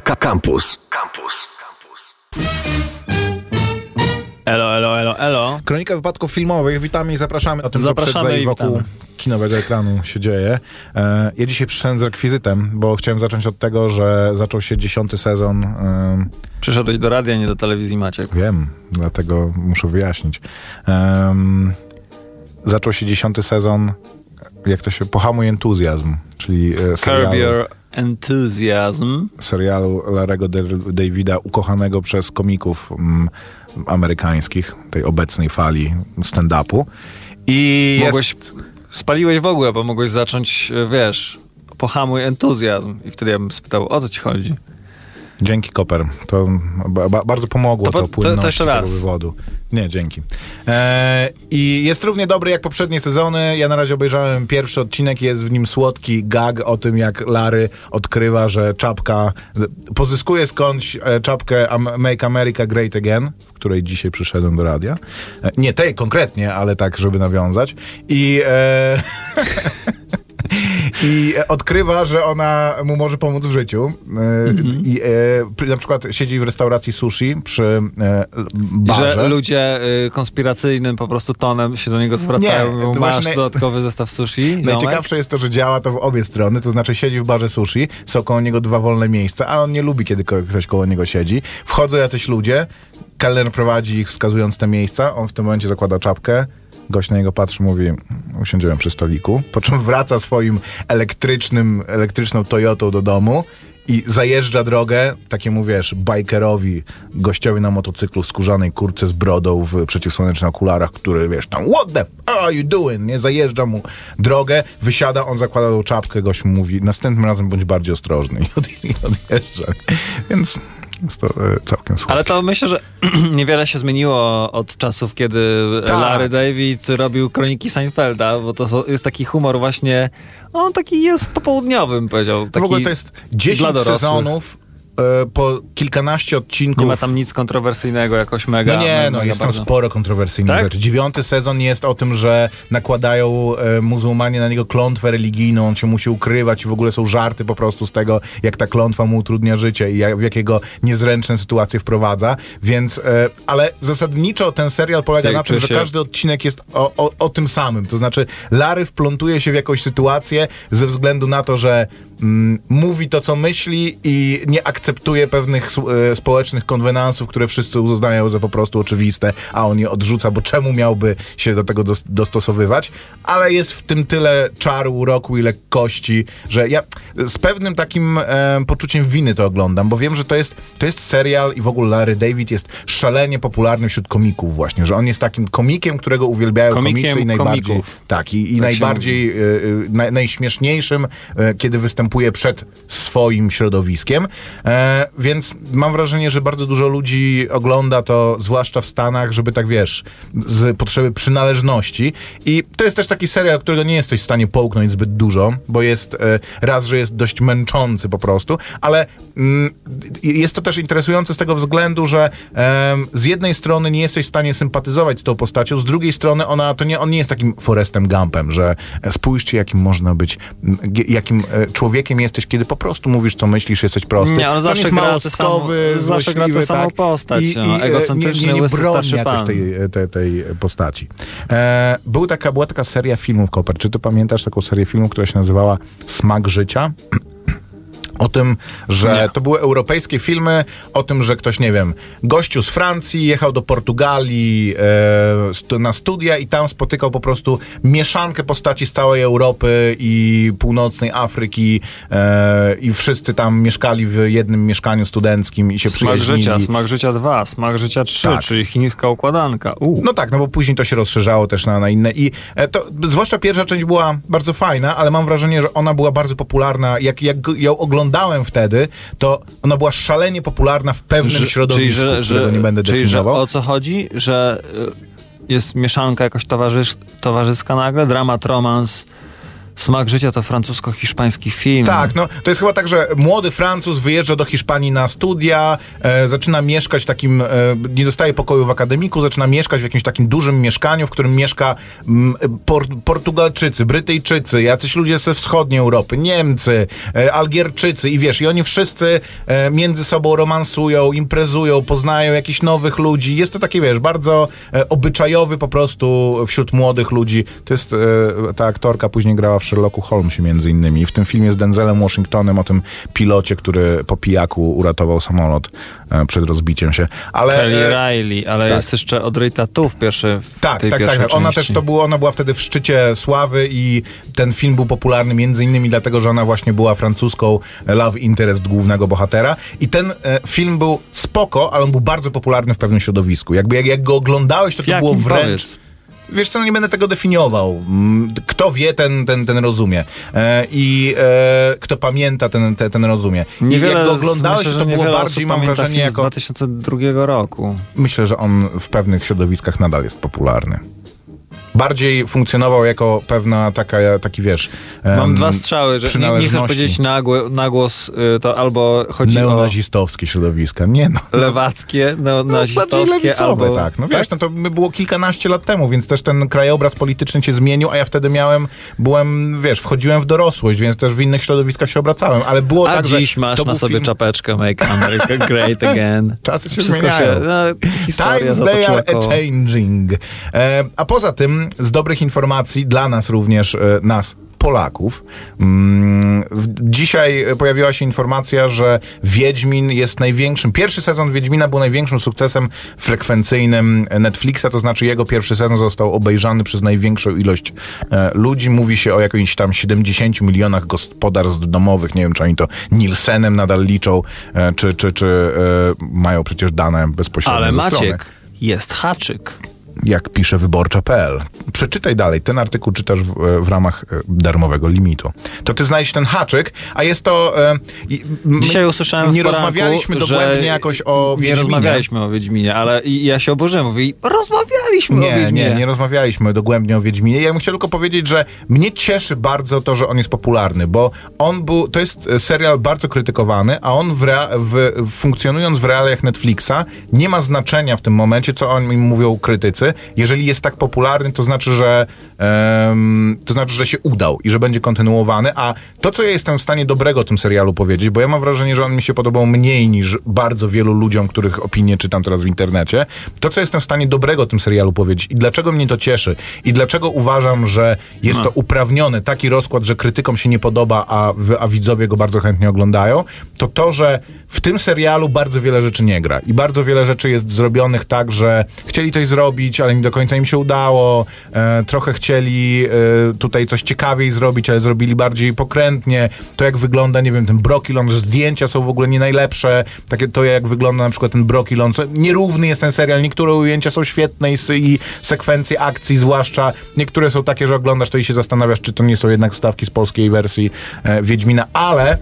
Campus. Campus. Elo, elo, elo, elo. Kronika wypadków filmowych. Witamy i zapraszamy o tym, Zapraszamy co przed i wokół witamy. kinowego ekranu się dzieje. E, ja dzisiaj przyszedłem z rekwizytem, bo chciałem zacząć od tego, że zaczął się dziesiąty sezon. E, Przyszedłeś do radia, nie do telewizji Maciek. wiem, dlatego muszę wyjaśnić. Em, zaczął się dziesiąty sezon, jak to się, pohamuj entuzjazm, czyli e, Curb serialu, your enthusiasm. serialu Larego Davida, ukochanego przez komików mm, amerykańskich, tej obecnej fali stand-upu. I Mogłeś, jest... spaliłeś w ogóle, bo mogłeś zacząć, e, wiesz, pohamuj entuzjazm. I wtedy ja bym spytał, o co ci chodzi? Dzięki Koper. To ba, ba, bardzo pomogło To to, po- to- to płynności jeszcze tego wywodu. Nie, dzięki. E, I jest równie dobry jak poprzednie sezony. Ja na razie obejrzałem pierwszy odcinek. Jest w nim słodki gag o tym, jak Larry odkrywa, że czapka pozyskuje skądś e, czapkę Make America Great Again, w której dzisiaj przyszedłem do radia. E, nie tej konkretnie, ale tak, żeby nawiązać. I e, i e, odkrywa, że ona mu może pomóc w życiu. E, I e, na przykład siedzi w restauracji sushi przy e, I barze. że ludzie y, konspiracyjnym po prostu tonem się do niego zwracają, Nie, masz właśnie- dodatkowy zestaw sushi? Najciekawsze jest to, że działa to w obie strony, to znaczy siedzi w barze sushi, są koło niego dwa wolne miejsca, a on nie lubi, kiedy ktoś koło niego siedzi. Wchodzą jacyś ludzie, kelner prowadzi ich wskazując te miejsca, on w tym momencie zakłada czapkę, gość na niego patrzy, mówi, usiądziemy przy stoliku, po czym wraca swoim elektrycznym, elektryczną Toyotą do domu i zajeżdża drogę takiemu, wiesz, bikerowi, gościowi na motocyklu w skórzanej kurce z brodą w przeciwsłonecznych okularach, który, wiesz, tam what the are you doing? Nie, zajeżdża mu drogę, wysiada, on zakłada tą czapkę, gość mu mówi, następnym razem bądź bardziej ostrożny i odjeżdża. Więc jest to e, całkiem słodkie. Ale to myślę, że niewiele się zmieniło od czasów, kiedy Tak. Larry David robił kroniki Seinfelda, bo to jest taki humor właśnie, on taki jest popołudniowy, bym powiedział. Taki w ogóle to jest dla 10 dorosłych. sezonów, po kilkanaście odcinków. Nie ma tam nic kontrowersyjnego, jakoś mega. No nie, no jest tam bardzo. sporo kontrowersyjnych Tak? rzeczy. Dziewiąty sezon jest o tym, że nakładają e, muzułmanie na niego klątwę religijną, on się musi ukrywać i w ogóle są żarty po prostu z tego, jak ta klątwa mu utrudnia życie i jak, w jakiego niezręczne sytuacje wprowadza, więc, e, ale zasadniczo ten serial polega Tak, na tym, że się- każdy odcinek jest o, o, o tym samym, to znaczy Larry wplątuje się w jakąś sytuację ze względu na to, że mm, mówi to, co myśli i nie akceptuje pewnych e, społecznych konwenansów, które wszyscy uznają za po prostu oczywiste, a on je odrzuca, bo czemu miałby się do tego dos- dostosowywać? Ale jest w tym tyle czaru, uroku i lekkości, że ja z pewnym takim e, poczuciem winy to oglądam, bo wiem, że to jest, to jest serial i w ogóle Larry David jest szalenie popularny wśród komików właśnie, że on jest takim komikiem, którego uwielbiają Komikiem komicy i najbardziej... komików. Tak, i, i Tak najbardziej, y, y, naj, najśmieszniejszym, y, kiedy występuje przed swoim środowiskiem. E, więc mam wrażenie, że bardzo dużo ludzi ogląda to, zwłaszcza w Stanach, żeby tak wiesz, z potrzeby przynależności. I to jest też taki serial, którego nie jesteś w stanie połknąć zbyt dużo, bo jest e, raz, że jest dość męczący po prostu, ale mm, jest to też interesujące z tego względu, że em, z jednej strony nie jesteś w stanie sympatyzować z tą postacią, z drugiej strony ona, to nie, on nie jest takim Forestem Gumpem, że e, spójrzcie, jakim można być, jakim e, człowiekiem jesteś, kiedy po prostu mówisz, co myślisz, jesteś prosty. Nie, on zawsze jest gra tę samą- zawsze gra tę samą tak. postać, I, no, i, e, egocentryczny, nie, nie, nie broni jakoś tej, tej, tej postaci. E, był taka, była taka seria filmów, Koper, czy ty pamiętasz taką serię filmów, która się nazywała Smak Życia? O tym, że Nie. to były europejskie filmy, o tym, że ktoś, nie wiem, gościu z Francji jechał do Portugalii e, na studia i tam spotykał po prostu mieszankę postaci z całej Europy i północnej Afryki e, i wszyscy tam mieszkali w jednym mieszkaniu studenckim i się Smak przyjaźnili. życia, smak życia 2, smak życia 3, Tak. czyli chińska układanka. U. No tak, no bo później to się rozszerzało też na, na inne i e, to, zwłaszcza pierwsza część była bardzo fajna, ale mam wrażenie, że ona była bardzo popularna, jak, jak ją oglądałem wtedy, to ona była szalenie popularna w pewnym Że- środowisku, czyli, że, którego że, nie będę czyli, że definiował. o co chodzi? Że y, jest mieszanka jakoś towarzys, towarzyska nagle, dramat, romans Smak życia to francusko-hiszpański film. Tak, no to jest chyba tak, że młody Francuz wyjeżdża do Hiszpanii na studia, e, zaczyna mieszkać w takim, e, nie dostaje pokoju w akademiku, zaczyna mieszkać w jakimś takim dużym mieszkaniu, w którym mieszka m, por, Portugalczycy, Brytyjczycy, jacyś ludzie ze wschodniej Europy, Niemcy, e, Algierczycy i wiesz, i oni wszyscy e, między sobą romansują, imprezują, poznają jakichś nowych ludzi. Jest to taki, wiesz, bardzo e, obyczajowy po prostu wśród młodych ludzi. To jest, e, ta aktorka później grała w Sherlocku Holmesie między innymi. W tym filmie z Denzelem Washingtonem o tym pilocie, który po pijaku uratował samolot e, przed rozbiciem się. Ale, Kelly e, Riley, ale tak. jest jeszcze Audrey Tautou w pierwszej w tak, tej tak, tak, tak. Ona części. też to było, ona była wtedy w szczycie sławy i ten film był popularny między innymi dlatego, że ona właśnie była francuską love interest głównego bohatera i ten e, film był spoko, ale on był bardzo popularny w pewnym środowisku. Jakby jak, jak go oglądałeś, to W to było wręcz... powiedz? Wiesz co, no nie będę tego definiował. Mm, Kto wie, ten, ten, ten rozumie. E, I e, kto pamięta, ten, ten, ten rozumie. I Niewiele, jak go oglądałeś, myślę, to, że to było bardziej, mam wrażenie, film z jako... 2002 roku. Myślę, że on w pewnych środowiskach nadal jest popularny. Bardziej funkcjonował jako pewna taka, taki wiesz... Mam dwa strzały, że nie, nie chcesz powiedzieć nagłe, na głos, y, to albo chodzi o Neonazistowskie środowiska. Nie no. lewackie, No, neonazistowskie, lewicowe, albo... tak. No wiesz, no to by było kilkanaście lat temu, więc też ten krajobraz polityczny się zmienił, a ja wtedy miałem, byłem, wiesz, wchodziłem w dorosłość, więc też w innych środowiskach się obracałem, ale było A tak, że dziś masz na sobie film... czapeczkę Make America Great Again. Czasy się Wszystko zmieniają. no, historia Times they are koło. a-changing. E, a poza tym, z dobrych informacji dla nas również, e, nas, Polaków. Mm, Dzisiaj pojawiła się informacja, że Wiedźmin jest największym, pierwszy sezon Wiedźmina był największym sukcesem frekwencyjnym Netflixa, to znaczy jego pierwszy sezon został obejrzany przez największą ilość e, ludzi. Mówi się o jakichś tam 70 milionach gospodarstw domowych. Nie wiem, czy oni to Nielsenem nadal liczą, e, czy, czy, czy mają przecież dane bezpośrednio Ale ze strony Maciek, jest haczyk. Jak pisze wyborcza.pl. Przeczytaj dalej. Ten artykuł czytasz w, w ramach e, darmowego limitu. To ty znajdziesz ten haczyk, a jest to... E, Dzisiaj usłyszałem Nie poranku, rozmawialiśmy dogłębnie jakoś o Nie Wiedźminie. rozmawialiśmy o Wiedźminie, ale ja się oburzyłem. Mówię, rozmawialiśmy o Nie, Wiedźminie. nie, nie rozmawialiśmy dogłębnie o Wiedźminie. Ja bym chciał tylko powiedzieć, że mnie cieszy bardzo to, że on jest popularny, bo on był, to jest e, serial bardzo krytykowany, a on w, rea, w, funkcjonując w realiach Netflixa nie ma znaczenia w tym momencie, co oni mówią krytycy. Jeżeli jest tak popularny, to znaczy, że em, to znaczy, że się udał i że będzie kontynuowany, a to, co ja jestem w stanie dobrego o tym serialu powiedzieć, bo ja mam wrażenie, że on mi się podobał mniej niż bardzo wielu ludziom, których opinie czytam teraz w internecie, to, co jestem w stanie dobrego o tym serialu powiedzieć i dlaczego mnie to cieszy i dlaczego uważam, że jest to uprawniony taki rozkład, że krytykom się nie podoba, a, a widzowie go bardzo chętnie oglądają, to to, że w tym serialu bardzo wiele rzeczy nie gra i bardzo wiele rzeczy jest zrobionych tak, że chcieli coś zrobić, ale nie do końca im się udało, e, trochę chcieli e, tutaj coś ciekawiej zrobić, ale zrobili bardziej pokrętnie, to jak wygląda, nie wiem, ten Brokilon, zdjęcia są w ogóle nie najlepsze, takie to jak wygląda na przykład ten Brokilon, co, nierówny jest ten serial, niektóre ujęcia są świetne i, i sekwencje akcji zwłaszcza, niektóre są takie, że oglądasz to i się zastanawiasz, czy to nie są jednak wstawki z polskiej wersji e, Wiedźmina, ale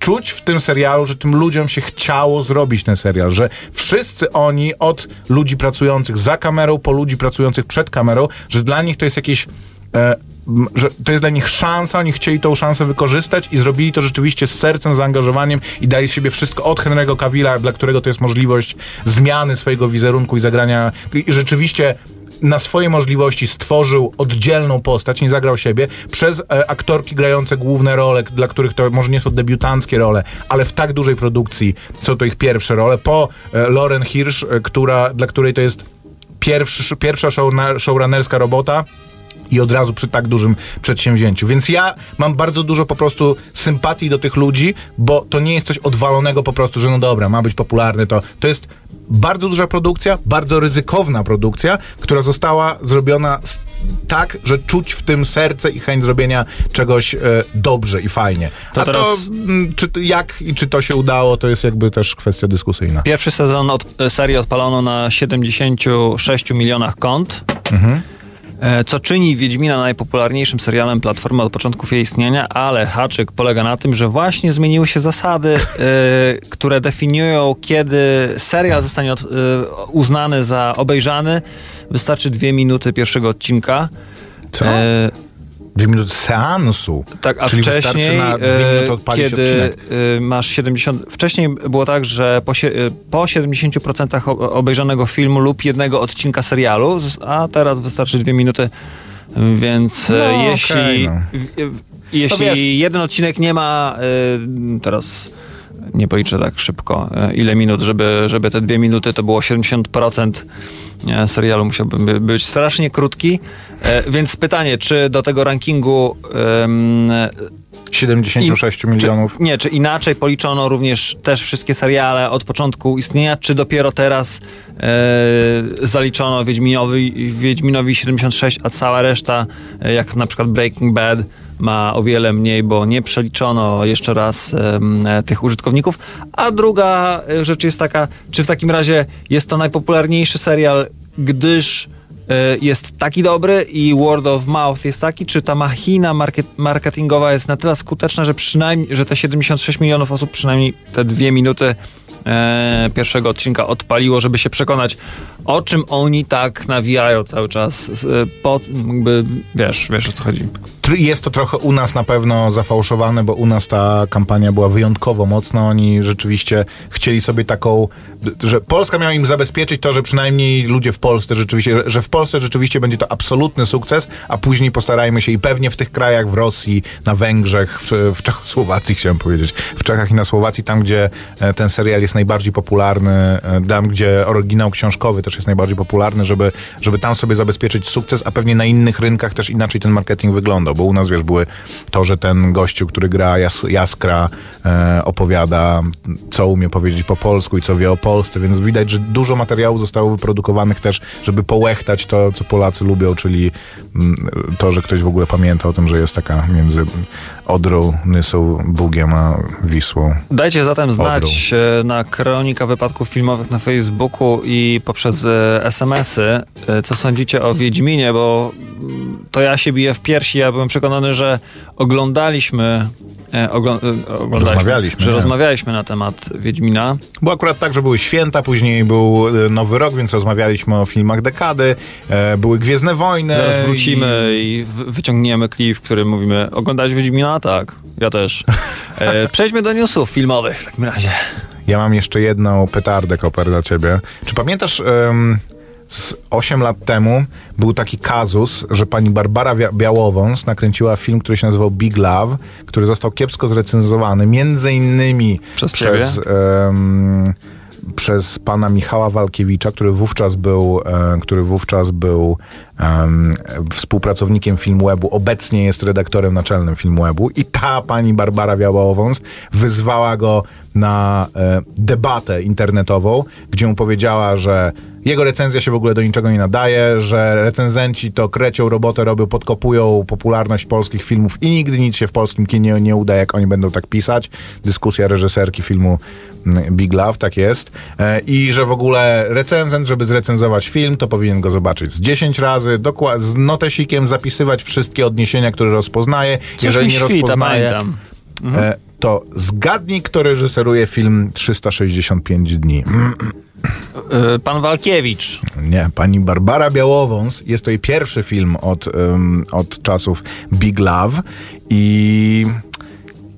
czuć w tym serialu, że tym ludziom się chciało zrobić ten serial, że wszyscy oni, od ludzi pracujących za kamerą, po ludzi pracujących przed kamerą, że dla nich to jest jakieś. E, że to jest dla nich szansa, oni chcieli tą szansę wykorzystać i zrobili to rzeczywiście z sercem, zaangażowaniem i dali z siebie wszystko od Henry'ego Cavilla, dla którego to jest możliwość zmiany swojego wizerunku i zagrania i rzeczywiście na swoje możliwości stworzył oddzielną postać, nie zagrał siebie, przez e, aktorki grające główne role, dla których to może nie są debiutanckie role, ale w tak dużej produkcji są to ich pierwsze role, po e, Lauren Hirsch, e, która, dla której to jest pierwszy, pierwsza showna- showrunnerska robota, i od razu przy tak dużym przedsięwzięciu. Więc ja mam bardzo dużo po prostu sympatii do tych ludzi, bo to nie jest coś odwalonego po prostu, że no dobra, ma być popularny, to, to jest bardzo duża produkcja, bardzo ryzykowna produkcja, która została zrobiona tak, że czuć w tym serce i chęć zrobienia czegoś e, dobrze i fajnie. To A to teraz- mm, czy, to- jak i czy to się udało, to jest jakby też kwestia dyskusyjna. Pierwszy sezon od, serii odpalono na 76 milionach kont. E, Co czyni Wiedźmina najpopularniejszym serialem Platformy od początków jej istnienia, ale haczyk polega na tym, że właśnie zmieniły się zasady, e, które definiują, kiedy serial zostanie od, e, uznany za obejrzany. Wystarczy dwie minuty pierwszego odcinka. Co? Dwie minuty seansu. Tak, a Czyli wcześniej, wystarczy na dwie e, minuty odpalić kiedy odcinek. e, masz 70... Wcześniej było tak, że po, e, po 70% o- obejrzanego filmu lub jednego odcinka serialu, a teraz wystarczy dwie minuty, więc No, jeśli, okej, no. w- w- jeśli wiesz- jeden odcinek nie ma teraz nie policzę tak szybko, ile minut, żeby, żeby te dwie minuty to było 70% e, serialu musiałby by- być strasznie krótki. E, Więc pytanie, czy do tego rankingu em, 76 in- milionów. Czy, nie, czy inaczej policzono również też wszystkie seriale od początku istnienia, czy dopiero teraz e, zaliczono Wiedźminowi, Wiedźminowi 76, a cała reszta, e, jak na przykład Breaking Bad, ma o wiele mniej, bo nie przeliczono jeszcze raz tych użytkowników. A druga e, rzecz jest taka, czy w takim razie jest to najpopularniejszy serial, gdyż e, jest taki dobry i word of mouth jest taki, czy ta machina market, marketingowa jest na tyle skuteczna, że przynajmniej, że te 76 milionów osób przynajmniej te dwie minuty e, pierwszego odcinka odpaliło, żeby się przekonać, o czym oni tak nawijają cały czas. E, Po, jakby, wiesz, wiesz o co chodzi. Jest to trochę u nas na pewno zafałszowane, bo u nas ta kampania była wyjątkowo mocna. Oni rzeczywiście chcieli sobie taką, że Polska miała im zabezpieczyć to, że przynajmniej ludzie w Polsce rzeczywiście, że w Polsce rzeczywiście będzie to absolutny sukces, a później postarajmy się i pewnie w tych krajach, w Rosji, na Węgrzech, w, w Czechosłowacji chciałem powiedzieć, w Czechach i na Słowacji, tam gdzie e, ten serial jest najbardziej popularny, e, tam gdzie oryginał książkowy też jest najbardziej popularny, żeby, żeby tam sobie zabezpieczyć sukces, a pewnie na innych rynkach też inaczej ten marketing wyglądał, bo u nas wiesz, były to, że ten gościu, który gra jas, Jaskra e, opowiada, co umie powiedzieć po polsku i co wie o Polsce, więc widać, że dużo materiałów zostało wyprodukowanych też, żeby połechtać to, co Polacy lubią, czyli mm, to, że ktoś w ogóle pamięta o tym, że jest taka między Odrą, Nysą, Bugiem a Wisłą. Dajcie zatem znać e, na Kronika Wypadków Filmowych na Facebooku i poprzez e, SMS-y, e, co sądzicie o Wiedźminie, bo to ja się biję w piersi. Ja byłem przekonany, że oglądaliśmy, e, ogl- e, oglądaliśmy Rozmawialiśmy, że nie? rozmawialiśmy na temat Wiedźmina. Było akurat tak, że były święta, później był e, Nowy Rok, więc rozmawialiśmy o filmach dekady, e, były Gwiezdne Wojny. Zaraz wrócimy i w- wyciągniemy klip, w którym mówimy, oglądałeś Wiedźmina? Tak, ja też. E, Przejdźmy do newsów filmowych w takim razie. Ja mam jeszcze jedną petardę, Koper, dla ciebie. Czy pamiętasz, z 8 lat temu był taki kazus, że pani Barbara Białowąs nakręciła film, który się nazywał Big Love, który został kiepsko zrecenzowany, między innymi Przez przez, przez pana Michała Walkiewicza, który wówczas był, e, który wówczas był em, współpracownikiem Filmwebu, obecnie jest redaktorem naczelnym Filmwebu i ta pani Barbara Białowąs wyzwała go na e, debatę internetową, gdzie mu powiedziała, że jego recenzja się w ogóle do niczego nie nadaje, że recenzenci to krecią robotę robią, podkopują popularność polskich filmów i nigdy nic się w polskim kinie nie uda, jak oni będą tak pisać. Dyskusja reżyserki filmu mm, Big Love, tak jest. E, I że w ogóle recenzent, żeby zrecenzować film, to powinien go zobaczyć z 10 razy, dokład, z notesikiem zapisywać wszystkie odniesienia, które rozpoznaje. Coś Jeżeli nie świta, rozpoznaje, pamiętam. e, to zgadnij, kto reżyseruje film 365 dni. E, Pan Walkiewicz. Nie, pani Barbara Białowąs. Jest to jej pierwszy film od, em, od czasów Big Love i...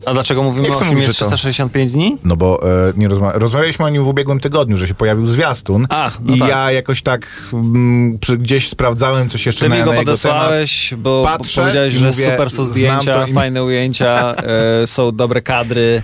A dlaczego mówimy Nie o filmie mówić, że to- 365 dni? No bo e, nie rozma- rozmawialiśmy o nim w ubiegłym tygodniu, że się pojawił zwiastun Ach, no i tak. ja jakoś tak mm, przy, gdzieś sprawdzałem coś jeszcze Ty na, mi go na temat. bo Patrzę powiedziałeś, że mówię, super są zdjęcia, fajne ujęcia, e, są dobre kadry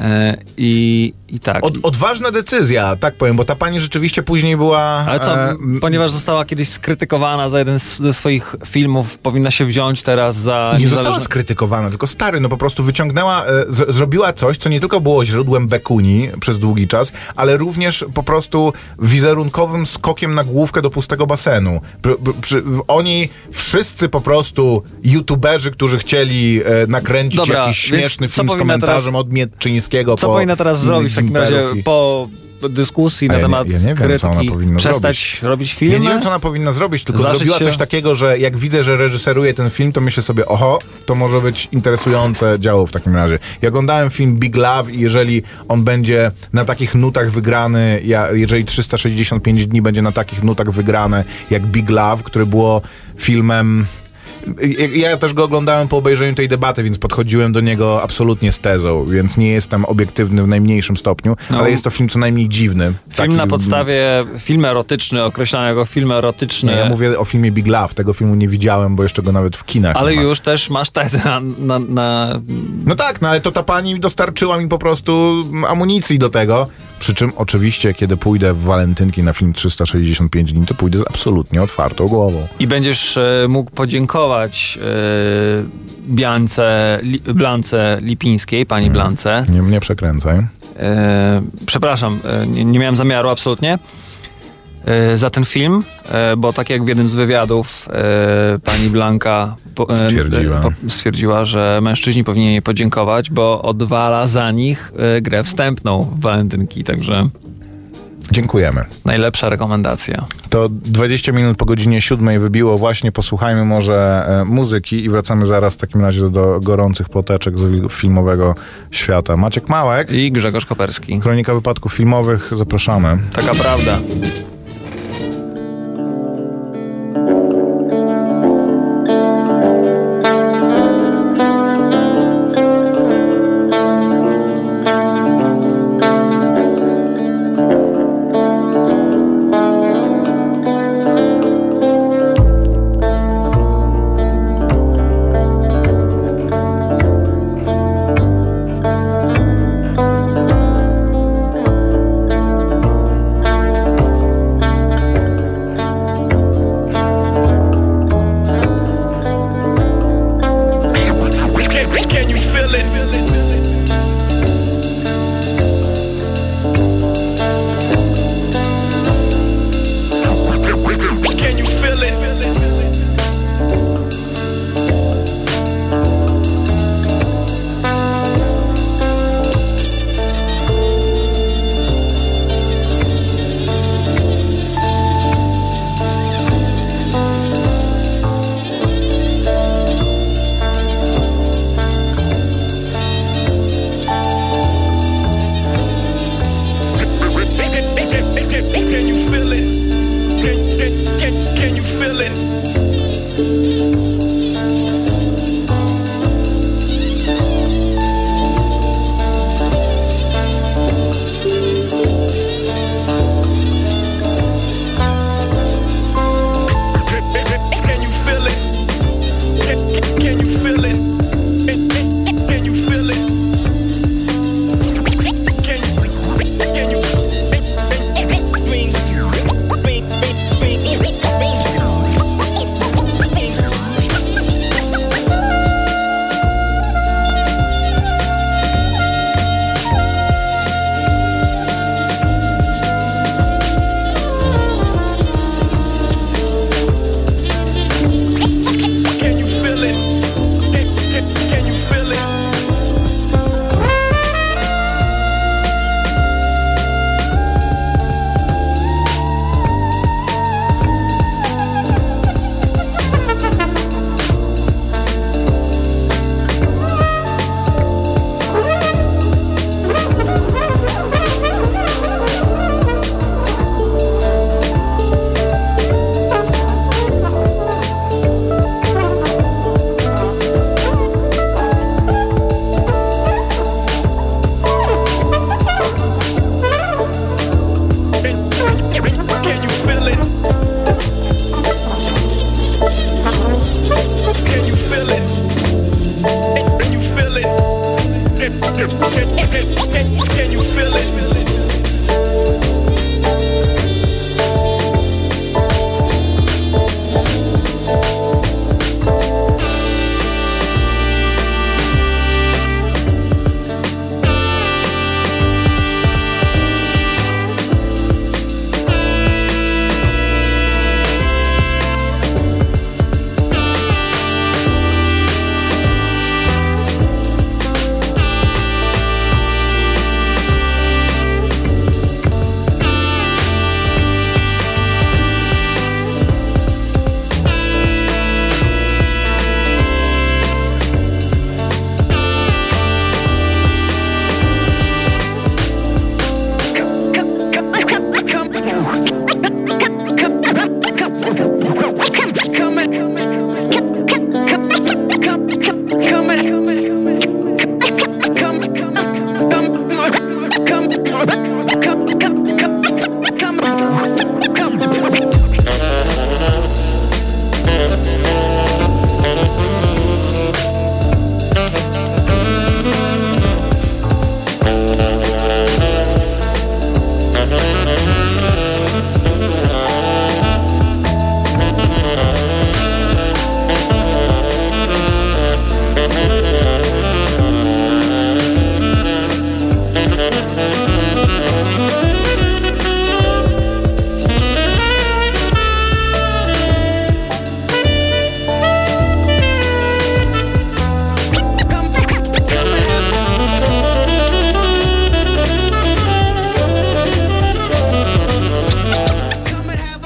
e, i, i tak. Od, odważna decyzja, tak powiem, bo ta pani rzeczywiście później była... Ale co, e, ponieważ została kiedyś skrytykowana za jeden z, ze swoich filmów, powinna się wziąć teraz za... Nie została niezależne- skrytykowana, tylko stary, no po prostu wyciągnęła, e, z, zrobiła coś, co nie tylko było źródłem bekuni przez długi czas, ale również po prostu wizerunkowym skokiem na główkę do pustego basenu. Pr, pr, przy, oni wszyscy po prostu youtuberzy, którzy chcieli e, nakręcić Dobra, jakiś śmieszny film z komentarzem teraz- od Mietczyńskiego Co po powinna teraz zrobić w takim razie i- po dyskusji na ja nie- temat ja nie wiem, co ona krytyki? powinna Przestać robić filmy? Ja nie wiem, co ona powinna zrobić, tylko zrobiła się? coś takiego, że jak widzę, że reżyseruje ten film, to myślę sobie, oho, to może być interesujące działo w takim razie. Ja oglądałem film Big Love i jeżeli on będzie na takich nutach wygrany, ja, jeżeli 365 dni będzie na takich nutach wygrane jak Big Love, który było filmem Ja- też go oglądałem po obejrzeniu tej debaty, więc podchodziłem do niego absolutnie z tezą, więc nie jestem obiektywny w najmniejszym stopniu, No. ale jest to film co najmniej dziwny. Film Taki- na podstawie, film erotyczny, określany jako film erotyczny. Nie, ja mówię o filmie Big Love. Tego filmu nie widziałem, bo jeszcze go nawet w kinach Ale już też masz tezę na, na, na No tak, no ale to ta pani dostarczyła mi po prostu amunicji do tego. Przy czym oczywiście, kiedy pójdę w walentynki na film 365 dni, to pójdę z absolutnie otwartą głową. i będziesz e, mógł podziękować e, Biance, li, Blance Lipińskiej, pani Blance. Nie, nie przekręcaj. E, przepraszam, e, nie, nie miałem zamiaru absolutnie za ten film, bo tak jak w jednym z wywiadów pani Blanka Stwierdziła. stwierdziła, że mężczyźni powinni jej podziękować, bo odwala za nich grę wstępną w walentynki, także Dziękujemy. najlepsza rekomendacja. To 20 minut po godzinie 7 wybiło. Właśnie posłuchajmy może e, muzyki i wracamy zaraz w takim razie do, do gorących ploteczek z filmowego świata. Maciek Małek, I Grzegorz Koperski. Kronika Wypadków Filmowych. Zapraszamy. Taka prawda.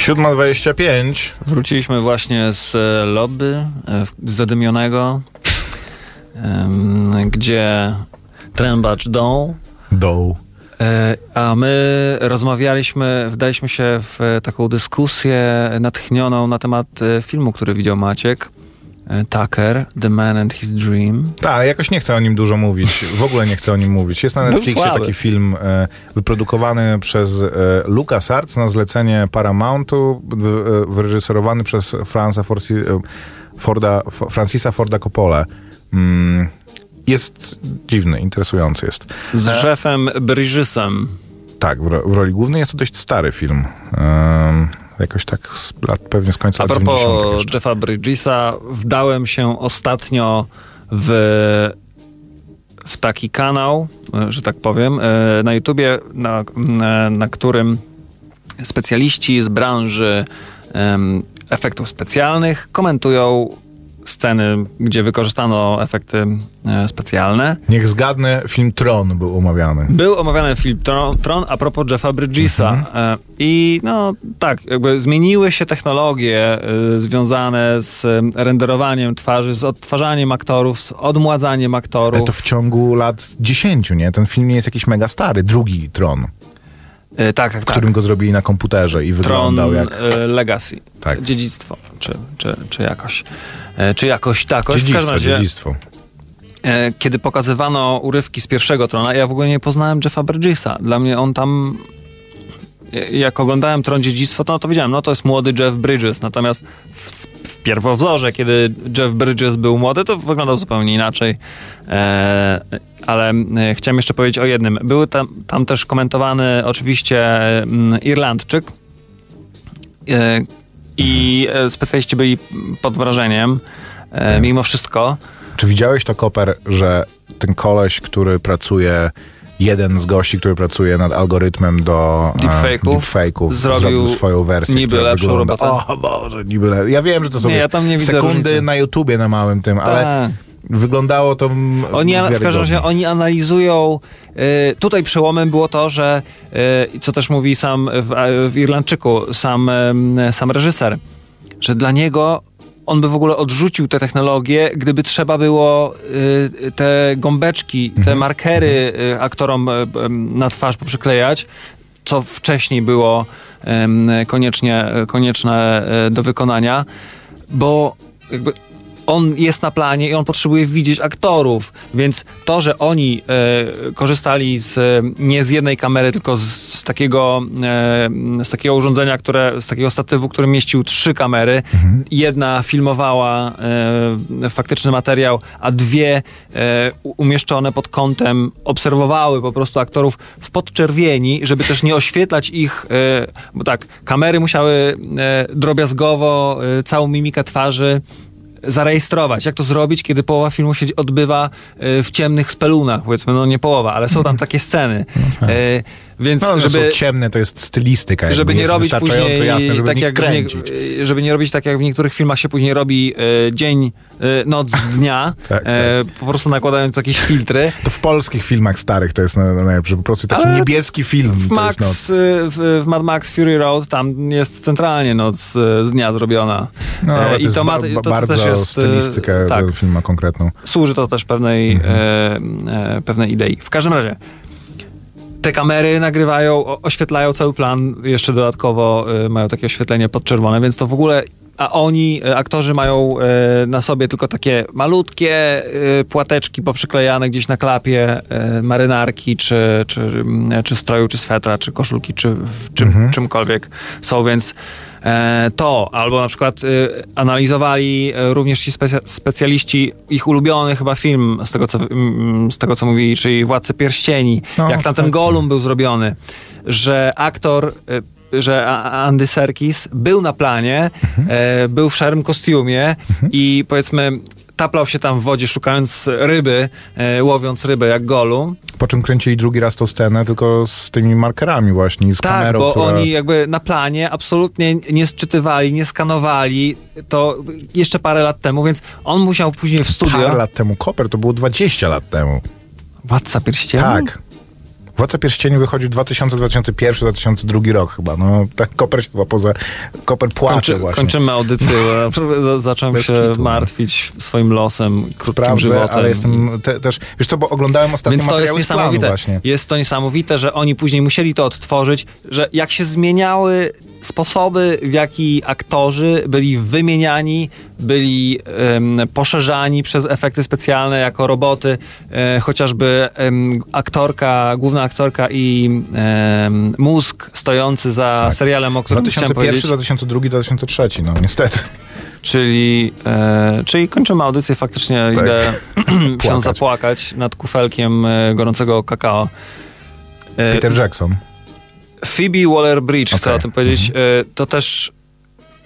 7.25. Wróciliśmy właśnie z e, lobby e, zadymionego, gdzie trębacz dął, Doł. e, a my rozmawialiśmy, wdaliśmy się w taką dyskusję natchnioną na temat filmu, który widział Maciek. E, Tucker, The Man and His Dream. Tak, ale jakoś nie chcę o nim dużo mówić. W ogóle nie chcę o nim mówić. Jest na Był Netflixie taki film e, wyprodukowany przez e, LucasArts na zlecenie Paramountu, w, e, wyreżyserowany przez Franza Forci, e, Forda, Francisa Forda Coppola. Mm, jest dziwny, interesujący jest. Z Jeffem Bridgesem. Tak, w, w roli głównej jest to dość stary film. Jakoś tak z lat, pewnie z końca A lat 90. propos. Jeffa Bridgesa, wdałem się ostatnio w, w taki kanał, e, że tak powiem, e, na YouTubie, na, na, na którym specjaliści z branży em, efektów specjalnych komentują sceny, gdzie wykorzystano efekty e, specjalne. Niech zgadnę, film Tron był omawiany. Był omawiany film Tron, Tron a propos Jeffa Bridgesa. E, I no tak, jakby zmieniły się technologie e, związane z renderowaniem twarzy, z odtwarzaniem aktorów, z odmładzaniem Ale aktorów. to w ciągu lat 10, nie? Ten film nie jest jakiś mega stary. Drugi Tron, E, tak, tak, w tak. którym go zrobili na komputerze i Tron wyglądał jak e, Legacy. Tak. Dziedzictwo, czy, czy, czy jakoś. E, czy jakoś takoś. W każdym dziedzictwo, razie, dziedzictwo. kiedy pokazywano urywki z pierwszego Trona, ja w ogóle nie poznałem Jeffa Bridgesa. Dla mnie on tam... Jak oglądałem Tron Dziedzictwo, to, no to wiedziałem, no to jest młody Jeff Bridges. Natomiast w, w pierwowzorze, kiedy Jeff Bridges był młody, to wyglądał zupełnie inaczej. E, ale e, chciałem jeszcze powiedzieć o jednym. Był tam, tam też komentowany oczywiście Irlandczyk. E, I e, specjaliści byli pod wrażeniem, mimo wszystko. Czy widziałeś to, Koper, że ten koleś, który pracuje, jeden z gości, który pracuje nad algorytmem do Deepfake'ów, deepfake'ów, zrobił swoją wersję, niby lepszą wygląda, robotę. O Boże, niby le... Ja wiem, że to są Nie, ja tam nie widzę sekundy różnicy. na YouTubie na małym tym, ale Tak. Wyglądało to Oni, w każdym razie oni analizują. y, tutaj przełomem było to, że y, co też mówi sam w, w Irlandczyku, sam, sam reżyser, że dla niego on by w ogóle odrzucił te technologie, gdyby trzeba było y, te gąbeczki, te markery y, aktorom y, na twarz poprzyklejać, co wcześniej było koniecznie, konieczne e, do wykonania, bo jakby on jest na planie i on potrzebuje widzieć aktorów, więc to, że oni e, korzystali z, e, nie z jednej kamery, tylko z, z, takiego, e, z takiego urządzenia, które, z takiego statywu, który mieścił trzy kamery. Jedna filmowała e, faktyczny materiał, a dwie e, umieszczone pod kątem obserwowały po prostu aktorów w podczerwieni, żeby też nie oświetlać ich, e, bo tak, kamery musiały drobiazgowo całą mimikę twarzy zarejestrować. Jak to zrobić, kiedy połowa filmu się odbywa e, w ciemnych spelunach, powiedzmy, no nie połowa, ale są tam takie sceny. E, więc No, że żeby, są ciemne, to jest stylistyka. żeby nie jest robić później jasne, żeby tak nie jak nie, żeby nie robić tak jak w niektórych filmach się później robi e, dzień, e, noc dnia, Tak, e, po prostu nakładając jakieś filtry. To w polskich filmach starych to jest na- na najlepsze. Po prostu taki Ale niebieski film. W, Max, e, w, w Mad Max Fury Road tam jest centralnie noc e, z dnia zrobiona. no, E, ale to I jest to, ma, to, ba- to bardzo też jest... e, stylistykę tak, ma konkretną. służy to też pewnej, Mhm. e, e, pewnej idei. W każdym razie, te kamery nagrywają, oświetlają cały plan, jeszcze dodatkowo e, mają takie oświetlenie podczerwone, więc to w ogóle. A oni, e, aktorzy, mają e, na sobie tylko takie malutkie płateczki poprzyklejane gdzieś na klapie marynarki, czy, czy, mm, czy stroju, czy swetra, czy koszulki, czy w czym, Mhm. czymkolwiek są, więc to, albo na przykład e, analizowali e, również ci specja- specjaliści ich ulubiony chyba film z tego, co, z tego, co mówili, czyli Władcy Pierścieni, No, jak tam ten tak. Golum był zrobiony, że aktor, e, że Andy Serkis był na planie, Mhm. e, był w szarym kostiumie i powiedzmy taplał się tam w wodzie szukając ryby, e, łowiąc rybę jak Golum. Po czym kręcili drugi raz tą scenę, tylko z tymi markerami właśnie, z Tak, kamerą, bo która... oni jakby na planie absolutnie nie sczytywali, nie skanowali to jeszcze parę lat temu, więc on musiał później w studio... Parę lat temu, Koper, to było 20 lat temu. Władca Pierścieni? Tak. Władca Pierścieni wychodził 2000, 2001, 2002 rok chyba. No, tak Koper się chyba poza... Koper płacze Kończy, właśnie. kończymy audycję, zacząłem Bez się kitu, no. martwić swoim losem, krótkim Sprawdzę, żywotem. ale jestem te, też... Wiesz co, bo oglądałem ostatnio Więc to jest niesamowite. właśnie. Jest to niesamowite, że oni później musieli to odtworzyć, że jak się zmieniały sposoby, w jaki aktorzy byli wymieniani, byli em, poszerzani przez efekty specjalne jako roboty, e, chociażby em, aktorka, główna aktorka i mózg stojący za Tak. serialem, o którym chciałem 2001, powiedzieć. 2002, 2003, no niestety. Czyli, e, czyli kończymy audycję, faktycznie Tak. idę się Płakać. zapłakać nad kufelkiem e, gorącego kakao. E, Peter Jackson. Phoebe Waller-Bridge, chcę Okej. o tym powiedzieć. E, to też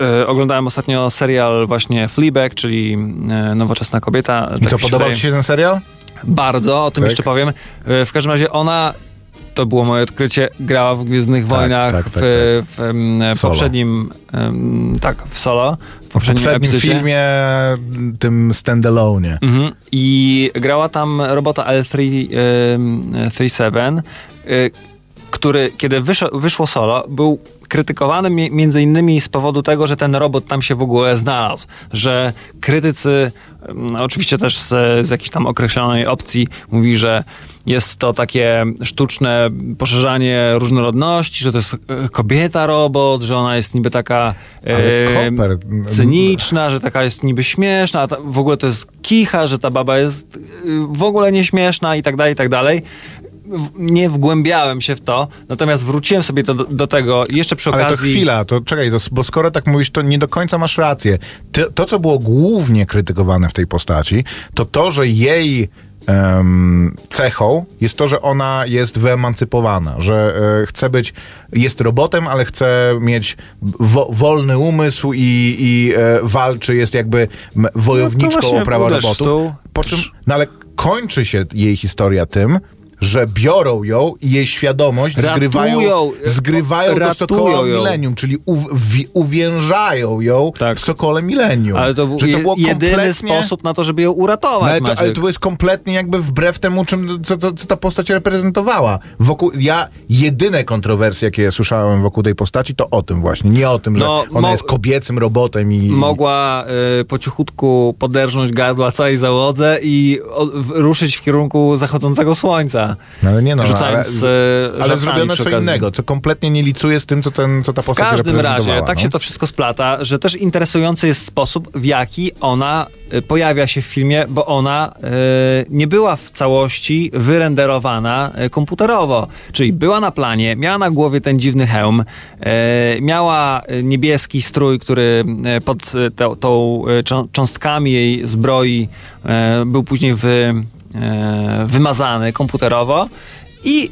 e, oglądałem ostatnio serial właśnie Fleabag, czyli e, nowoczesna kobieta. I tak co, podobał wydaje. ci się ten serial? Bardzo, o tym Tak. jeszcze powiem. W każdym razie ona, to było moje odkrycie, grała w Gwiezdnych Wojnach tak, tak, w, tak. w Solo. poprzednim, tak, w solo. W W poprzednim, poprzednim epizodzie. filmie, tym standalone. Mhm. I grała tam robota L337, y, który, kiedy wyszło, wyszło solo, był krytykowany mi- między innymi z powodu tego, że ten robot tam się w ogóle znalazł. Że krytycy, mm, oczywiście też z, z jakiejś tam określonej opcji, mówi, że jest to takie sztuczne poszerzanie różnorodności, że to jest e, kobieta robot, że ona jest niby taka e, cyniczna, że taka jest niby śmieszna, ta, w ogóle to jest kicha, że ta baba jest y, w ogóle nieśmieszna i tak dalej, i tak dalej. W- Nie wgłębiałem się w to, natomiast wróciłem sobie do, do tego jeszcze przy Ale okazji... to chwila, to czekaj, to, bo skoro tak mówisz, to nie do końca masz rację. Ty, to, co było głównie krytykowane w tej postaci, to to, że jej em, cechą jest to, że ona jest wyemancypowana, że e, chce być, jest robotem, ale chce mieć wo, wolny umysł i, i e, walczy, jest jakby m, wojowniczką właśnie o prawa robotów. Po czym, no ale kończy się jej historia tym, że biorą ją i jej świadomość Ratują, zgrywają, zgrywają do Sokoła ją. Millennium, czyli uw, wi, uwiężają ją Tak. w Sokole Millennium. Ale to był że to było jedyny sposób na to, żeby ją uratować, no ale, to, ale to jest kompletnie jakby wbrew temu, czym, co, co, co ta postać reprezentowała. Wokół, ja jedyne kontrowersje, jakie słyszałem wokół tej postaci, to o tym właśnie. Nie o tym, że No, ona jest kobiecym robotem i... Mogła y, po cichutku poderżnąć gardła całej załodze i o, w, ruszyć w kierunku zachodzącego słońca. No, ale nie no, rzucając ale, e, ale zrobiono co okazji. innego, co kompletnie nie licuje z tym, co, ten, co ta W postać każdym razie tak no. się to wszystko splata, że też interesujący jest sposób, w jaki ona y, pojawia się w filmie, bo ona y, nie była w całości wyrenderowana komputerowo. Czyli była na planie, miała na głowie ten dziwny hełm, y, miała niebieski strój, który pod tą, tą czą- cząstkami jej zbroi y, był później y, wymazany komputerowo i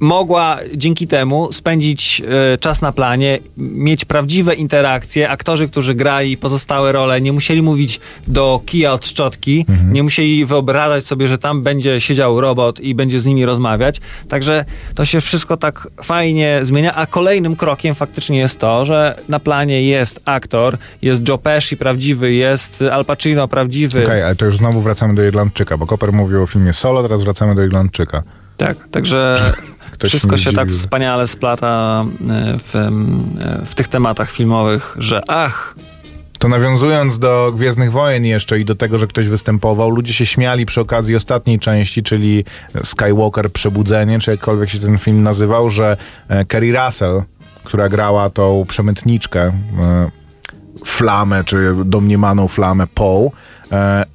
mogła dzięki temu spędzić e, czas na planie, mieć prawdziwe interakcje. Aktorzy, którzy grali pozostałe role, nie musieli mówić do kija od szczotki, nie musieli wyobrażać sobie, że tam będzie siedział robot i będzie z nimi rozmawiać. Także to się wszystko tak fajnie zmienia, a kolejnym krokiem faktycznie jest to, że na planie jest aktor, jest Joe Pesci prawdziwy, jest Al Pacino prawdziwy. Okej, ale to już znowu wracamy do Irlandczyka, bo Koper mówił o filmie Solo, teraz wracamy do Irlandczyka. Tak, także Ktoś wszystko się tak wspaniale splata e, w, e, w tych tematach filmowych, że ach, To nawiązując do Gwiezdnych Wojen jeszcze i do tego, że ktoś występował, ludzie się śmiali przy okazji ostatniej części, czyli Skywalker Przebudzenie, czy jakkolwiek się ten film nazywał, że e, Kerry Russell, która grała tą przemytniczkę, flamę, czy domniemaną flamę Poe,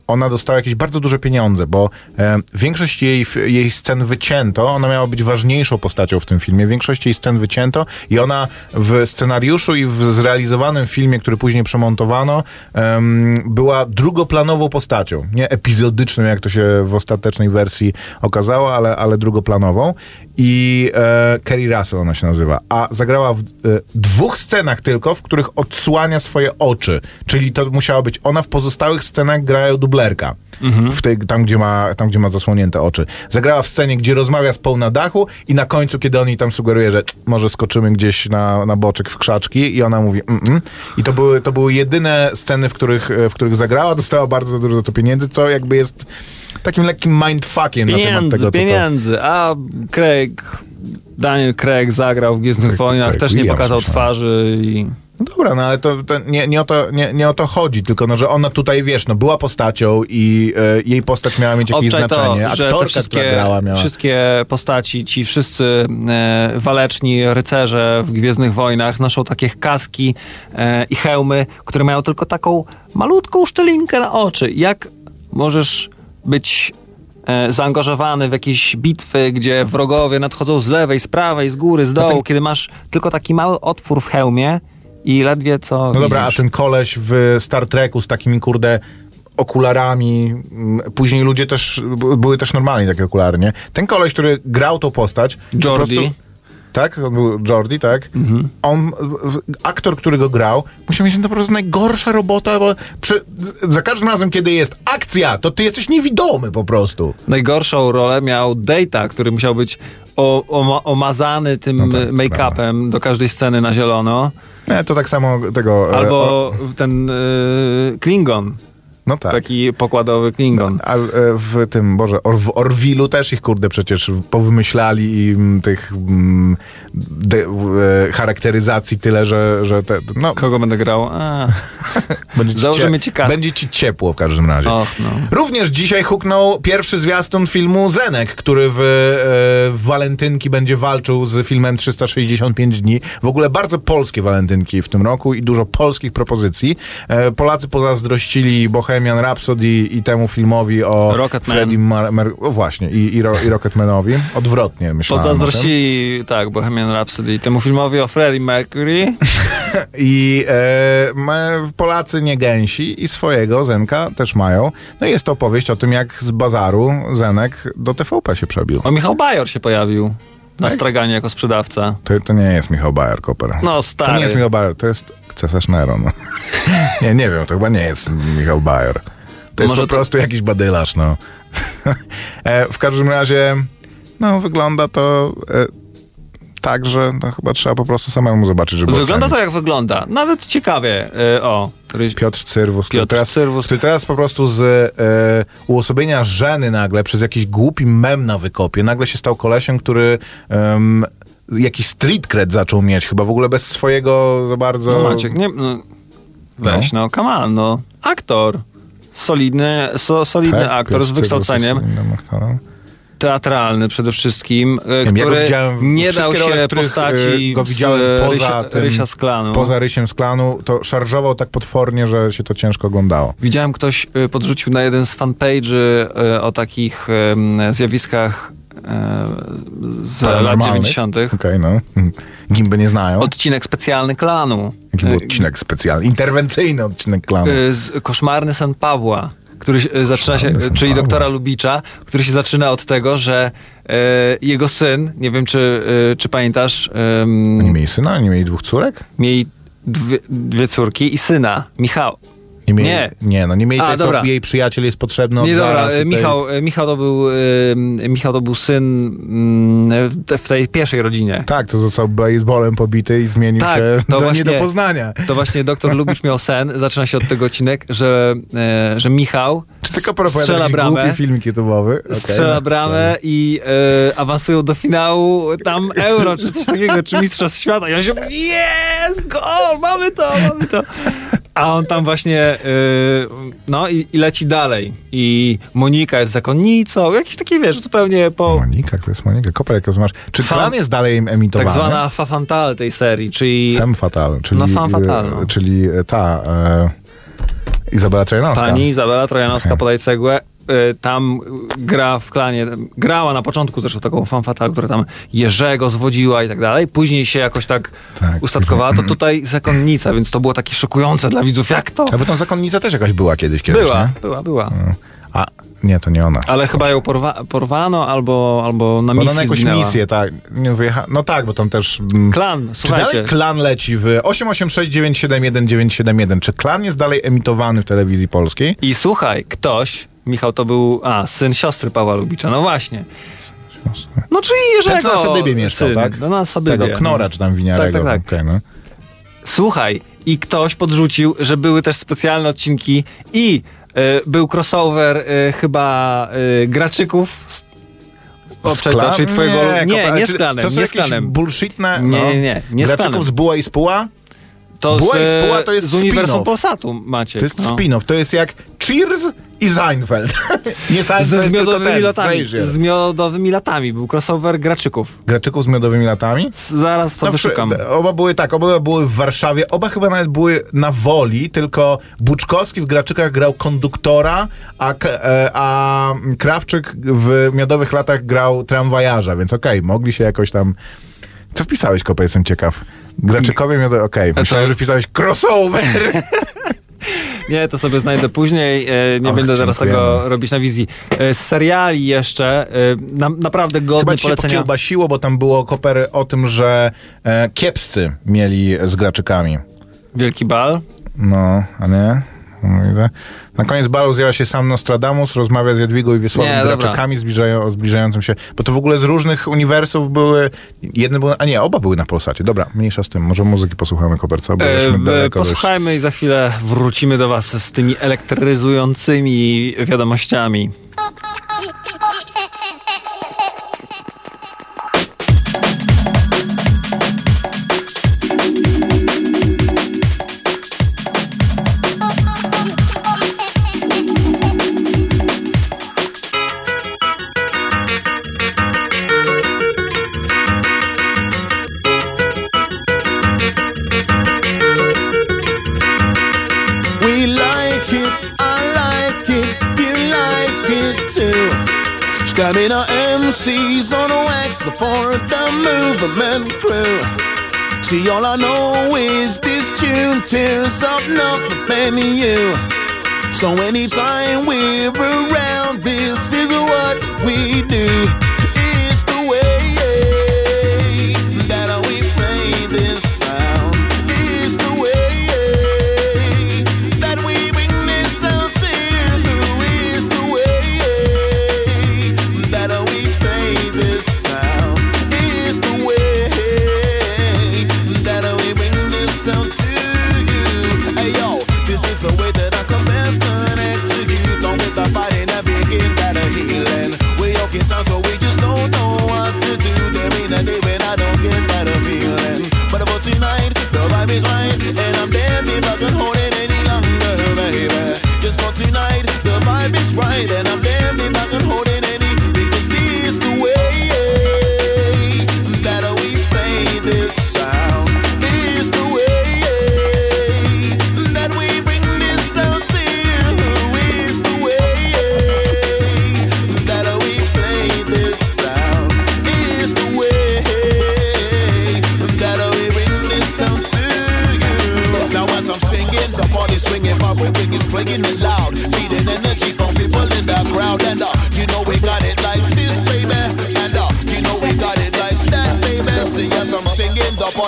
ona dostała jakieś bardzo duże pieniądze, bo e, większość jej, jej scen wycięto, ona miała być ważniejszą postacią w tym filmie, większość jej scen wycięto i ona w scenariuszu i w zrealizowanym filmie, który później przemontowano, em, była drugoplanową postacią, nie epizodyczną, jak to się w ostatecznej wersji okazało, ale, ale drugoplanową i e, Kerry Russell ona się nazywa, a zagrała w e, dwóch scenach tylko, w których odsłania swoje oczy, czyli to musiała być ona w pozostałych scenach grają dublerka. W tej, tam, gdzie ma, tam, gdzie ma zasłonięte oczy. Zagrała w scenie, gdzie rozmawia z Paul na dachu i na końcu, kiedy on jej tam sugeruje, że może skoczymy gdzieś na, na boczek w krzaczki i ona mówi mm-mm. I to były, to były jedyne sceny, w których, w których zagrała. Dostała bardzo dużo za to pieniędzy, co jakby jest takim lekkim mindfuckiem na temat Pieniędzy, tego, co to... pieniędzy. A Craig, Daniel Craig zagrał w Gwiezdnych Wojnach, też nie pokazał twarzy i... No dobra, no ale to, to nie, nie, o to, nie, nie o to chodzi, tylko no, że ona tutaj, wiesz, no była postacią i e, jej postać miała mieć jakieś Obczaj znaczenie. to, że Aktorka, wszystkie, grała, miała... wszystkie postaci, ci wszyscy e, waleczni rycerze w Gwiezdnych Wojnach noszą takie kaski e, i hełmy, które mają tylko taką malutką szczelinkę na oczy. Jak możesz być e, zaangażowany w jakieś bitwy, gdzie wrogowie nadchodzą z lewej, z prawej, z góry, z dołu, ten- kiedy masz tylko taki mały otwór w hełmie i ledwie co No dobra, a widzisz. ten koleś w Star Treku z takimi, kurde, okularami, mm, później ludzie też, były też normalni takie okulary, nie? Ten koleś, który grał tą postać... po Jordi. prostu- Tak? On był Jordi, tak? On, w- aktor, który go grał, musiał mieć po prostu najgorsza robota, bo przy, za każdym razem, kiedy jest akcja, to ty jesteś niewidomy po prostu. Najgorszą rolę miał Data, który musiał być o, o, omazany tym No tak, make-upem do każdej sceny na zielono. Nie, to tak samo tego... e, o, Albo ten y, Klingon, no tak. taki pokładowy Klingon. A e, w tym, Boże, Or, w Orwilu też ich, kurde, przecież powymyślali i tych mm, de, e, charakteryzacji tyle, że, że te, no, Kogo będę grał? Będzie, ci założymy ci kask. będzie ci ciepło w każdym razie. och, no. Również dzisiaj huknął pierwszy zwiastun filmu Zenek, który w, e, w walentynki będzie walczył z filmem 365 dni. W ogóle bardzo polskie walentynki w tym roku i dużo polskich propozycji. E, Polacy pozazdrościli Bohemian Rhapsody i temu filmowi o Rocketman. Freddie Mar- Mer- o właśnie, i, i, Ro- i Rocketmanowi. Odwrotnie myślałem. Pozazdrościli, tak, Bohemian Rhapsody, temu filmowi o Freddie Mercury. I e, Polacy nie gęsi i swojego Zenka też mają. No i jest to opowieść o tym, jak z bazaru Zenek do TVP się przebił. O, Michał Bajor się pojawił na Tak? straganie jako sprzedawca. To, to nie jest Michał Bayer, Koper. No, To stary. nie jest Michał Bayer, to jest cesarz Nero. No. nie, nie wiem, to chyba nie jest Michał Bayer. To jest Może po to- prostu jakiś badylarz, no. e, w każdym razie, no, wygląda to e, tak, że no, chyba trzeba po prostu samemu zobaczyć, żeby Wygląda to ocenić. jak wygląda. Nawet ciekawie. Y, o, Piotr Cyrwus, Piotr teraz, Cyrwus. który teraz po prostu z e, uosobienia żeny nagle przez jakiś głupi mem na wykopie, nagle się stał kolesiem, który em, jakiś street cred zaczął mieć, chyba w ogóle bez swojego za bardzo... No Maciek, nie, no, weź, no, come on, no. Aktor. Solidny, so, solidny Tak, aktor Piotr z wykształceniem. Teatralny przede wszystkim, e, wiem, ja który w- nie dał się postaci e, go widziałem poza Rysia, tym- Rysia z klanu. Poza Rysiem z klanu, to szarżował tak potwornie, że się to ciężko oglądało. Widziałem, ktoś e, podrzucił na jeden z fanpage'y o takich zjawiskach z lat Paranormalnych. 90. Okej, no. Mhm. Gimby nie znają. Odcinek specjalny klanu. Jaki był odcinek specjalny? Interwencyjny odcinek klanu. Koszmarny sen Pawła, który y, zaczyna się, sen czyli doktora Lubicza, który się zaczyna od tego, że y, jego syn, nie wiem czy, czy pamiętasz, ym, Oni mieli syna? Oni mieli dwóch córek? mieli dwie, dwie córki i syna, Michał. Nie, mieli, Nie. nie, no nie mieli A, tej, co jej przyjaciel jest potrzebny od Nie, dobra, y, tej- Michał, y, Michał, to był, y, Michał to był syn mm, w te- w tej pierwszej rodzinie. Tak, to został baseballem pobity i zmienił Tak, się to do właśnie- nie do poznania. To właśnie doktor Lubicz miał sen, zaczyna się od tego odcinek, że, e, że Michał Czy tylko strzela bramę. filmik YouTube'owy? Okej, strzela no, bramę i e, awansują do finału tam euro, czy coś takiego, czy mistrzostw świata. I on się mówi, jest, gol, mamy to, mamy to. A on tam właśnie, e, no i, i leci dalej. I Monika jest zakonnicą, jakiś taki, wiesz, zupełnie po... Monika, to jest Monika. Koper, jak masz. Czy Fan- klan jest dalej emitowany? Tak zwana fa fatale tej serii, czyli Femme Fatale, czyli, No, femme fatale, no. e, czyli e, ta e, Izabela Trojanowska. pani Izabela Trojanowska, Okej. podaj cegłę, y, tam gra w klanie, grała na początku zresztą taką fanfatę, która tam Jerzego zwodziła i tak dalej. Później się jakoś tak, Tak. ustatkowała. To tutaj zakonnica, więc to było takie szokujące dla widzów. Jak to? A bo tam zakonnica też jakaś była kiedyś, kiedyś Była, nie? była, była. A, nie, to nie ona. Ale chyba ją porwa porwano albo, albo na Bo misji ona na jakąś zginęła. misję, tak. Nie wyjecha... No tak, bo tam też... mm, Klan, Czy słuchajcie. dalej klan leci w 886971971? Czy klan jest dalej emitowany w telewizji polskiej? I słuchaj, ktoś, Michał to był, a, syn siostry Pawła Lubicza, no właśnie. No czyli Jerzego. Ten, co na Sadybie mieszkał, syn. tak? No na Sadybie. Tego Knora, czy tam Winiarego. Tak, tak, tak. Okej, no. Słuchaj, i ktoś podrzucił, że były też specjalne odcinki i E, Był crossover e, chyba e, graczyków. z- Obczaj to, czyli twojego... Nie, nie, kopa- nie czy szklanem, To są nie szklanem. bullshitne... Nie, no, nie, nie, nie Graczyków szklanem. z Buła i z Puła? To Była z, i spóła to jest z uniwersum. Polsatu macie. To jest no. spin-off. To jest jak Cheers i Seinfeld. nie Seinfeld, Ze ten, latami. Frasier. Z miodowymi latami. Był crossover graczyków. Graczyków z miodowymi latami? Zaraz to No, wyszukam. przy- Oba były tak, oba były w Warszawie, oba chyba nawet były na Woli, tylko Buczkowski w Graczykach grał konduktora, a, e, a Krawczyk w Miodowych Latach grał tramwajarza, więc okej, mogli się jakoś tam... Co wpisałeś, Kopa, jestem ciekaw. Graczykowie miodowe, okej, myślałem, co? że wpisałeś crossover. Nie, to sobie znajdę później. e, Nie Och, będę teraz dziękujemy. tego robić na wizji. E, Z seriali jeszcze, e, na, naprawdę godny Chyba polecenia. pokiełbasiło, bo tam było kopery o tym, że e, kiepscy mieli z Graczykami. Wielki bal. No, a nie? Na koniec balu zjawia się sam Nostradamus, rozmawia z Jadwigą i Wiesławem Nie, dobra. Graczykami zbliżają, o zbliżającym się, bo to w ogóle z różnych uniwersów były, jedne były, a nie, oba były na Polsacie. Dobra, mniejsza z tym, może muzyki posłuchamy, Koperca, bo E, jesteśmy e, daleko dość. Posłuchajmy i za chwilę wrócimy do was z tymi elektryzującymi wiadomościami. Stamina MCs on wax support the movement crew. See, all I know is this tune tears up nothing in you. So anytime we're around, this is what we do.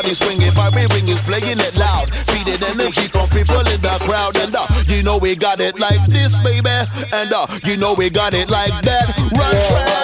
The party's swinging, my ring is playing it loud, beating energy from people in the crowd, and uh, you know we got it like this, baby, and uh, you know we got it like that. Run track.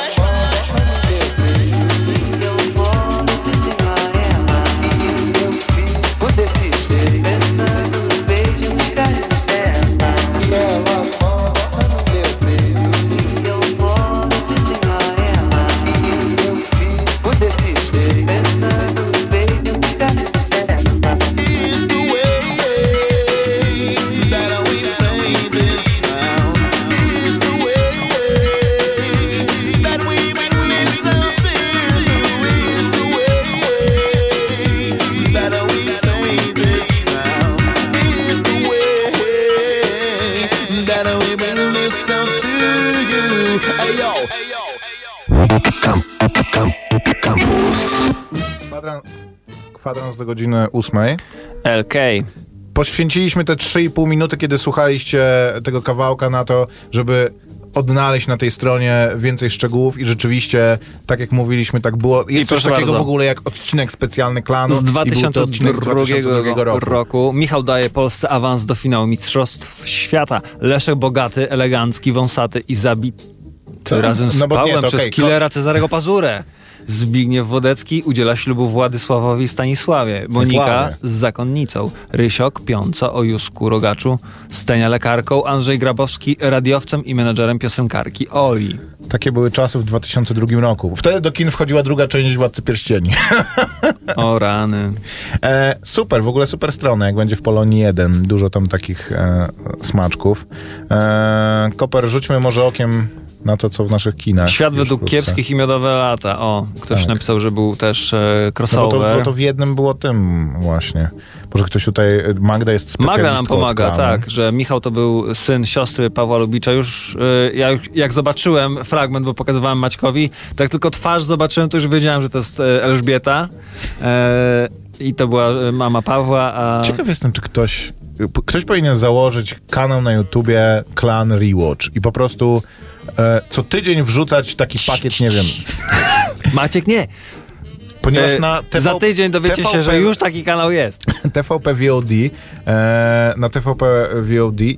Do godziny ósmej. LK. Poświęciliśmy te 3,5 minuty, kiedy słuchaliście tego kawałka na to, żeby odnaleźć na tej stronie więcej szczegółów i rzeczywiście, tak jak mówiliśmy, tak było. Jest coś proszę takiego bardzo. w ogóle jak odcinek specjalny klanu. Z i był to odcinek z 2002 2002 roku. roku. Michał daje Polsce awans do finału Mistrzostw Świata. Leszek Bogaty, elegancki, wąsaty i zabity Co? razem z No nie, Pawłem przez okej, killera Cezarego Pazurę. Zbigniew Wodecki udziela ślubu Władysławowi Stanisławie. Monika z zakonnicą. Rysiok, Piąco o Jusku Rogaczu. Stenia lekarką. Andrzej Grabowski radiowcem i menedżerem piosenkarki Oli. Takie były czasy w 2002 roku. Wtedy do kin wchodziła druga część Władcy Pierścieni. O rany. E, super, w ogóle super strona, jak będzie w Polonii 1. Dużo tam takich e, smaczków. E, Koper, rzućmy może okiem na to, co w naszych kinach. Świat według wkrótce. kiepskich i miodowe lata. O, ktoś Tak. napisał, że był też e, No bo crossover. to, bo to w jednym było tym właśnie. Może ktoś tutaj, Magda jest specjalistką Magda nam pomaga, tak, że Michał to był syn siostry Pawła Lubicza. Już ja już- jak zobaczyłem fragment, bo pokazywałem Maćkowi, tak tylko twarz zobaczyłem, to już wiedziałem, że to jest e, Elżbieta. E, I to była e, mama Pawła, a... Ciekaw jestem, czy ktoś, ktoś powinien założyć kanał na YouTubie Clan Rewatch i po prostu e, co tydzień wrzucać taki pakiet, nie wiem, Maciek, nie. Ponieważ E, na TV, Za tydzień dowiecie się, że już taki kanał jest. TVP VOD, e, na TVP VOD i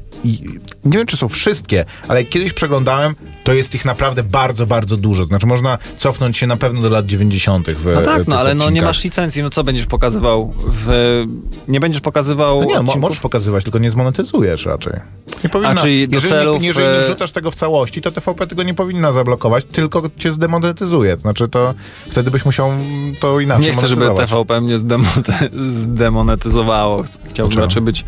nie wiem, czy są wszystkie, ale jak kiedyś przeglądałem, to jest ich naprawdę bardzo, bardzo dużo. Znaczy można cofnąć się na pewno do lat 90. W, No tak, tych no ale no nie masz licencji, no co będziesz pokazywał w... Nie będziesz pokazywał No nie, odcinków? możesz pokazywać, tylko nie zmonetyzujesz raczej. Nie powinna, A, czyli do jeżeli, celów, nie, jeżeli nie e, wrzucasz tego w całości, to TVP tego nie powinna zablokować, tylko cię zdemonetyzuje. Znaczy to wtedy byś musiał to inaczej Nie chcę, żeby. TVP mnie zdemonetyzowało. Chciałbym raczej być...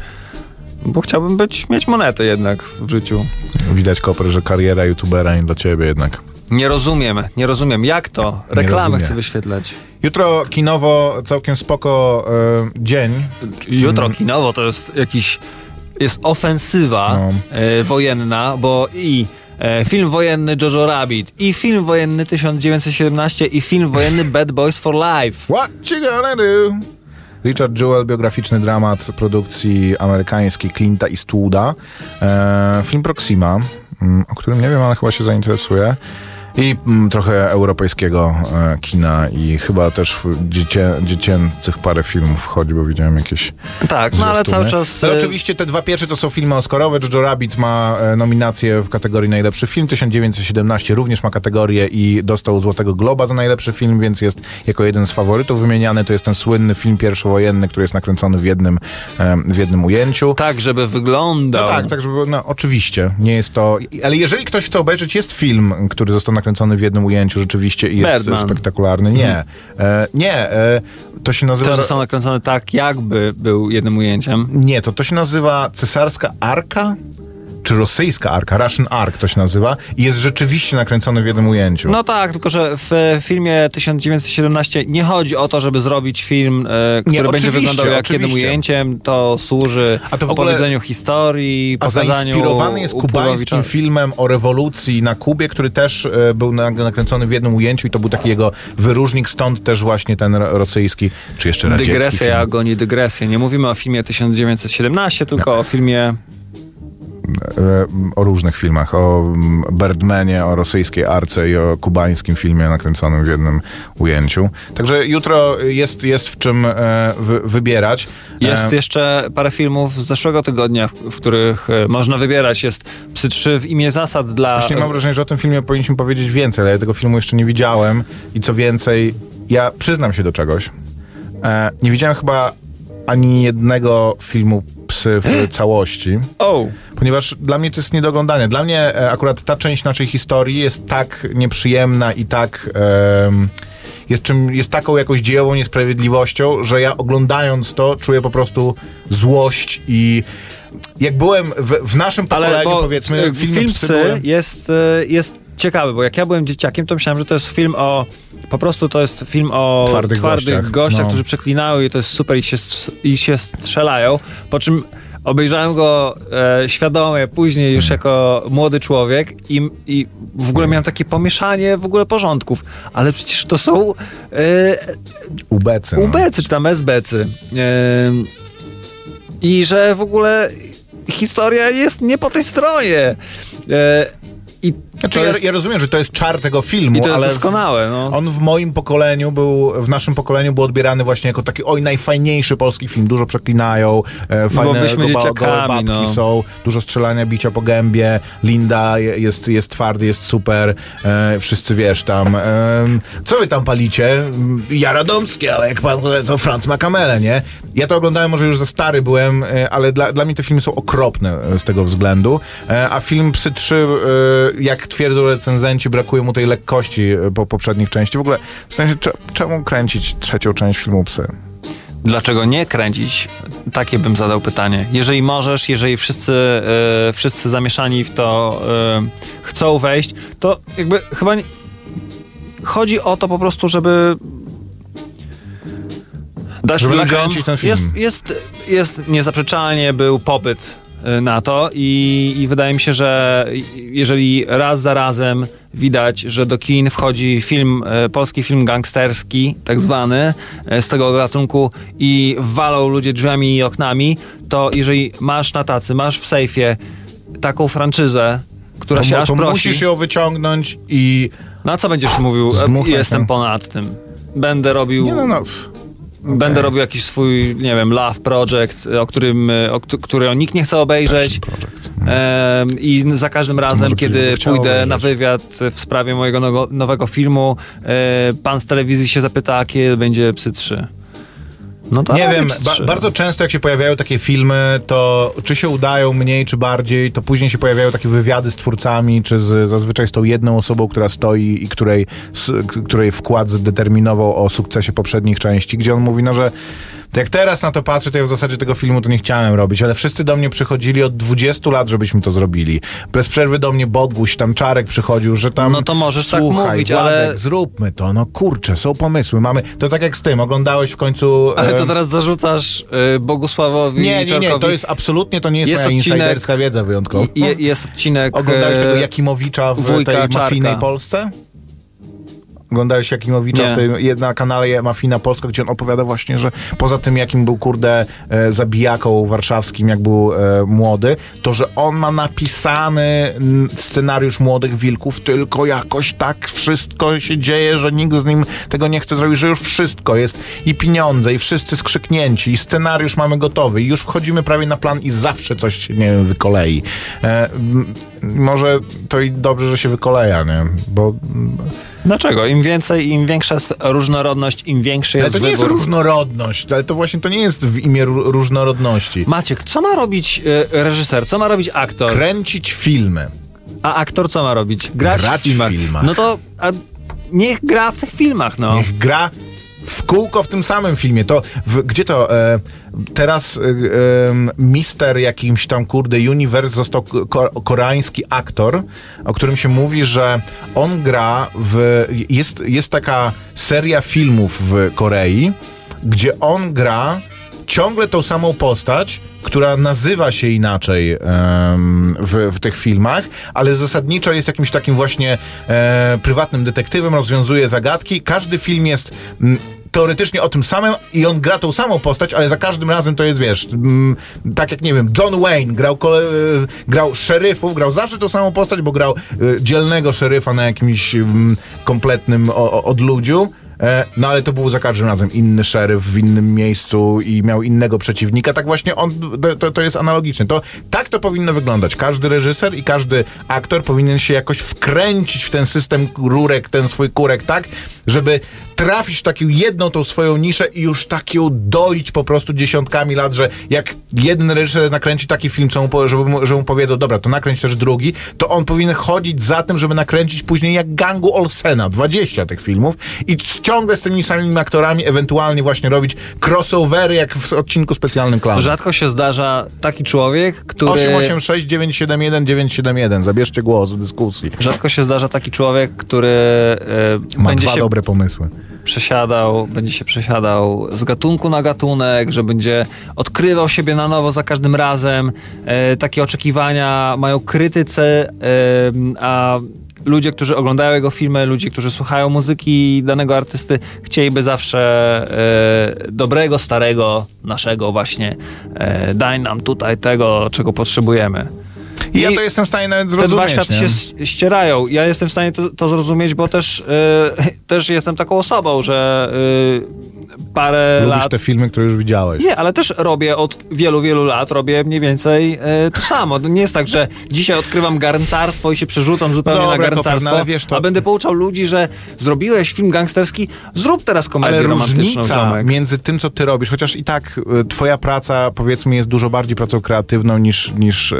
Bo chciałbym być, mieć monetę jednak w życiu. Widać, Koper, że kariera youtubera nie dla ciebie jednak. Nie rozumiem, nie rozumiem. Jak to? Reklamy chcę wyświetlać. Jutro kinowo całkiem spoko e, dzień. Jutro kinowo to jest jakiś... Jest ofensywa No. e, wojenna, bo i film wojenny Jojo Rabbit, i film wojenny 1917, i film wojenny Bad Boys for Life. What you gonna do? Richard Jewell, biograficzny dramat produkcji amerykańskiej Clint'a Eastwooda. E, film Proxima, mm, o którym nie wiem, ale chyba się zainteresuje. I mm, trochę europejskiego e, kina i chyba też dziecię, dziecięcych parę filmów wchodzi, bo widziałem jakieś Tak, no ale cały czas... Ale e, oczywiście te dwa pierwsze to są filmy oscarowe. Jojo Rabbit ma e, nominację w kategorii najlepszy film. 1917 również ma kategorię i dostał Złotego Globa za najlepszy film, więc jest jako jeden z faworytów wymieniany. To jest ten słynny film pierwszowojenny, który jest nakręcony w jednym, e, w jednym ujęciu. Tak, żeby No wyglądał. tak, tak, żeby, no oczywiście, nie jest to, ale jeżeli ktoś chce obejrzeć, jest film, który został nakręcony w jednym ujęciu rzeczywiście i jest Birdman. spektakularny. Nie, e, nie, e, to się nazywa... Też został nakręcony tak, jakby był jednym ujęciem. Nie, to to się nazywa cesarska arka? Czy rosyjska arka? Russian Ark to się nazywa. Jest rzeczywiście nakręcony w jednym ujęciu. No tak, tylko że w filmie 1917 nie chodzi o to, żeby zrobić film, e, który Nie, będzie wyglądał jak jednym oczywiście. ujęciem. To służy A to w ogóle- opowiedzeniu historii, A pokazaniu zainspirowany jest kubańskim filmem o rewolucji na Kubie, który też e, był na, nakręcony w jednym ujęciu i to był taki jego wyróżnik, stąd też właśnie ten ro- rosyjski, czy jeszcze radziecki Dygresja film. goni dygresję. Nie mówimy o filmie 1917, tylko o filmie... E, o różnych filmach, o mm, Birdmanie, o rosyjskiej arce i o kubańskim filmie nakręconym w jednym ujęciu. Także jutro jest, jest w czym e, wy, wybierać. Jest E, jeszcze parę filmów z zeszłego tygodnia, w, w których można wybierać. Jest Psy 3 w imię zasad dla... Właśnie mam wrażenie, że o tym filmie powinniśmy powiedzieć więcej, ale ja tego filmu jeszcze nie widziałem i co więcej, ja przyznam się do czegoś. Nie widziałem chyba ani jednego filmu Psy w całości. O! Ponieważ dla mnie to jest nie do oglądania. Dla mnie e, akurat ta część naszej historii jest tak nieprzyjemna i tak. jest, czym, jest taką jakąś dziejową niesprawiedliwością, że ja oglądając to czuję po prostu złość i jak byłem w, w naszym Ale pokoleniu, bo powiedzmy, filmy film psy Psy były- jest, e, jest ciekawy, bo jak ja byłem dzieciakiem, to myślałem, że to jest film o... Po prostu to jest film o Twardych gościach, gościach, no. którzy przeklinają i to jest super i się, i się strzelają. Po czym obejrzałem go e, świadomie później już jako młody człowiek i, i w ogóle miałem takie pomieszanie w ogóle porządków. Ale przecież to są e, Ubecy. no. UBcy czy tam SBcy. Ym, I że w ogóle historia jest nie po tej stronie. E, Znaczy, ja, jest- ja rozumiem, że to jest czar tego filmu, I to jest ale doskonałe, no. on w moim pokoleniu był, w naszym pokoleniu był odbierany właśnie jako taki oj, najfajniejszy polski film. Dużo przeklinają, e, fajne byliśmy goła- dzieciakami, gołe babki no. są, dużo strzelania, bicia po gębie, Linda je- jest, jest twardy, jest super, e, wszyscy wiesz tam, em, co wy tam palicie? Mm, Ja Radomskie, ale jak pan, to Franz ma kamerę, nie? Ja to oglądałem, może już za stary byłem, e, ale dla, dla mnie te filmy są okropne e, z tego względu, e, a film Psy 3, e, jak twierdzą recenzenci, brakuje mu tej lekkości e, po poprzednich części. W ogóle, w sensie, cze- czemu kręcić trzecią część filmu Psy? Dlaczego nie kręcić? Takie bym zadał pytanie. Jeżeli możesz, jeżeli wszyscy, e, wszyscy zamieszani w to e, chcą wejść, to jakby chyba nie... chodzi o to po prostu, żeby dać Żeby ludziom... ten film. Jest, jest, jest niezaprzeczalnie był popyt na to i, i wydaje mi się, że jeżeli raz za razem widać, że do kin wchodzi film, e, polski film gangsterski, tak zwany, e, z tego gatunku i walą ludzie drzwiami i oknami, to jeżeli masz na tacy, masz w sejfie taką franczyzę, która To, się mu- aż to prosi, musisz ją wyciągnąć i... no a co będziesz mówił? Jestem ponad tym. Będę robił... Nie no, no. Pff. Będę robił jakiś swój, nie wiem, love project, o którym, e, o, któ- który nikt nie chce obejrzeć. Em, I za każdym razem, kiedy pójdę obejrzeć. na wywiad w sprawie mojego nowego filmu, e, pan z telewizji się zapyta, kiedy będzie Psy 3. No to Nie wiem, ba 3. bardzo często jak się pojawiają takie filmy, to czy się udają mniej, czy bardziej, to później się pojawiają takie wywiady z twórcami, czy z, zazwyczaj z tą jedną osobą, która stoi i której, k- której wkład zdeterminował o sukcesie poprzednich części, gdzie on mówi, no że jak teraz na to patrzę, to ja w zasadzie tego filmu to nie chciałem robić, ale wszyscy do mnie przychodzili od 20 lat, żebyśmy to zrobili. Bez przerwy do mnie Boguś, tam Czarek przychodził, że tam... No to możesz tak słuchaj, mówić, Władek, ale- zróbmy to, no kurczę, są pomysły, mamy... To tak jak z tym, oglądałeś w końcu... Ale to teraz zarzucasz y, Bogusławowi nie, nie, nie, to jest absolutnie, to nie jest, Jest moja odcinek- insiderska wiedza wyjątkowa. Je, jest odcinek... Oglądałeś e, tego Jakimowicza w tej mafijnej Polsce? Oglądałeś Jakimowicza Nie. w tej, jedna kanale Mafina Polska, gdzie on opowiada właśnie, że poza tym, jakim był, kurde, e, zabijaką warszawskim, jak był e, młody, to, że on ma napisany scenariusz Młodych Wilków, tylko jakoś tak wszystko się dzieje, że nikt z nim tego nie chce zrobić, że już wszystko jest i pieniądze, i wszyscy skrzyknięci, i scenariusz mamy gotowy, i już wchodzimy prawie na plan i zawsze coś się, nie wiem, wykolei. E, może to i dobrze, że się wykoleja, nie? Bo Dlaczego? Im więcej, im większa jest różnorodność, im większy ale jest to nie jest różnorodność, ale to właśnie to nie jest w imię ró- różnorodności. Maciek, co ma robić e, reżyser? Co ma robić aktor? Kręcić filmy. A aktor co ma robić? Grać, Grać w, filmach. w filmach. No to a niech gra w tych filmach, no. Niech gra w kółko w tym samym filmie. To w, gdzie to e, teraz e, mister jakimś tam kurde universe został ko, koreański aktor, o którym się mówi, że on gra w jest, jest taka seria filmów w Korei, gdzie on gra ciągle tą samą postać, która nazywa się inaczej em, w, w tych filmach, ale zasadniczo jest jakimś takim właśnie e, prywatnym detektywem, rozwiązuje zagadki. Każdy film jest mm, teoretycznie o tym samym i on gra tą samą postać, ale za każdym razem to jest, wiesz, mm, tak jak, nie wiem, John Wayne grał, kole, e, grał szeryfów, grał zawsze tą samą postać, bo grał e, dzielnego szeryfa na jakimś mm, kompletnym o, o, odludziu. E, No ale to był za każdym razem inny szeryf w innym miejscu i miał innego przeciwnika. Tak właśnie on, to, to jest analogiczne. To, tak to powinno wyglądać. Każdy reżyser i każdy aktor powinien się jakoś wkręcić w ten system rurek, ten swój kurek, tak, żeby trafić w taką jedną tą swoją niszę i już tak ją doić po prostu dziesiątkami lat, że jak jeden reżyser nakręci taki film, co mu, żeby mu, że mu powiedzą, dobra, to nakręć też drugi, to on powinien chodzić za tym, żeby nakręcić później jak gangu Olsena, 20 tych filmów i ciągle z tymi samymi aktorami ewentualnie właśnie robić crossovery jak w odcinku specjalnym Clown. Rzadko się zdarza taki człowiek, który... 886 971 971. Zabierzcie głos w dyskusji. Rzadko się zdarza taki człowiek, który Ma będzie się dobre pomysły. przesiadał, będzie się przesiadał z gatunku na gatunek, że będzie odkrywał siebie na nowo za każdym razem. E, takie oczekiwania mają krytycy, e, a ludzie, którzy oglądają jego filmy, ludzie, którzy słuchają muzyki danego artysty, chcieliby zawsze e, dobrego, starego, naszego właśnie. E, daj nam tutaj tego, czego potrzebujemy. I ja to jestem w stanie nawet te dwa zrozumieć. światy się ścierają. Ja jestem w stanie to, to zrozumieć, bo też, y, też jestem taką osobą, że y, parę Lubisz lat... te filmy, które już widziałeś. Nie, ale też robię od wielu, wielu lat, robię mniej więcej e, to samo. Nie jest tak, że dzisiaj odkrywam garncarstwo i się przerzucam zupełnie Dobra, na garncarstwo, no ale wiesz, to- a będę pouczał ludzi, że zrobiłeś film gangsterski, zrób teraz komedię Ale romantyczną, ziomek. między tym, co ty robisz, chociaż i tak twoja praca, powiedzmy, jest dużo bardziej pracą kreatywną niż, niż y,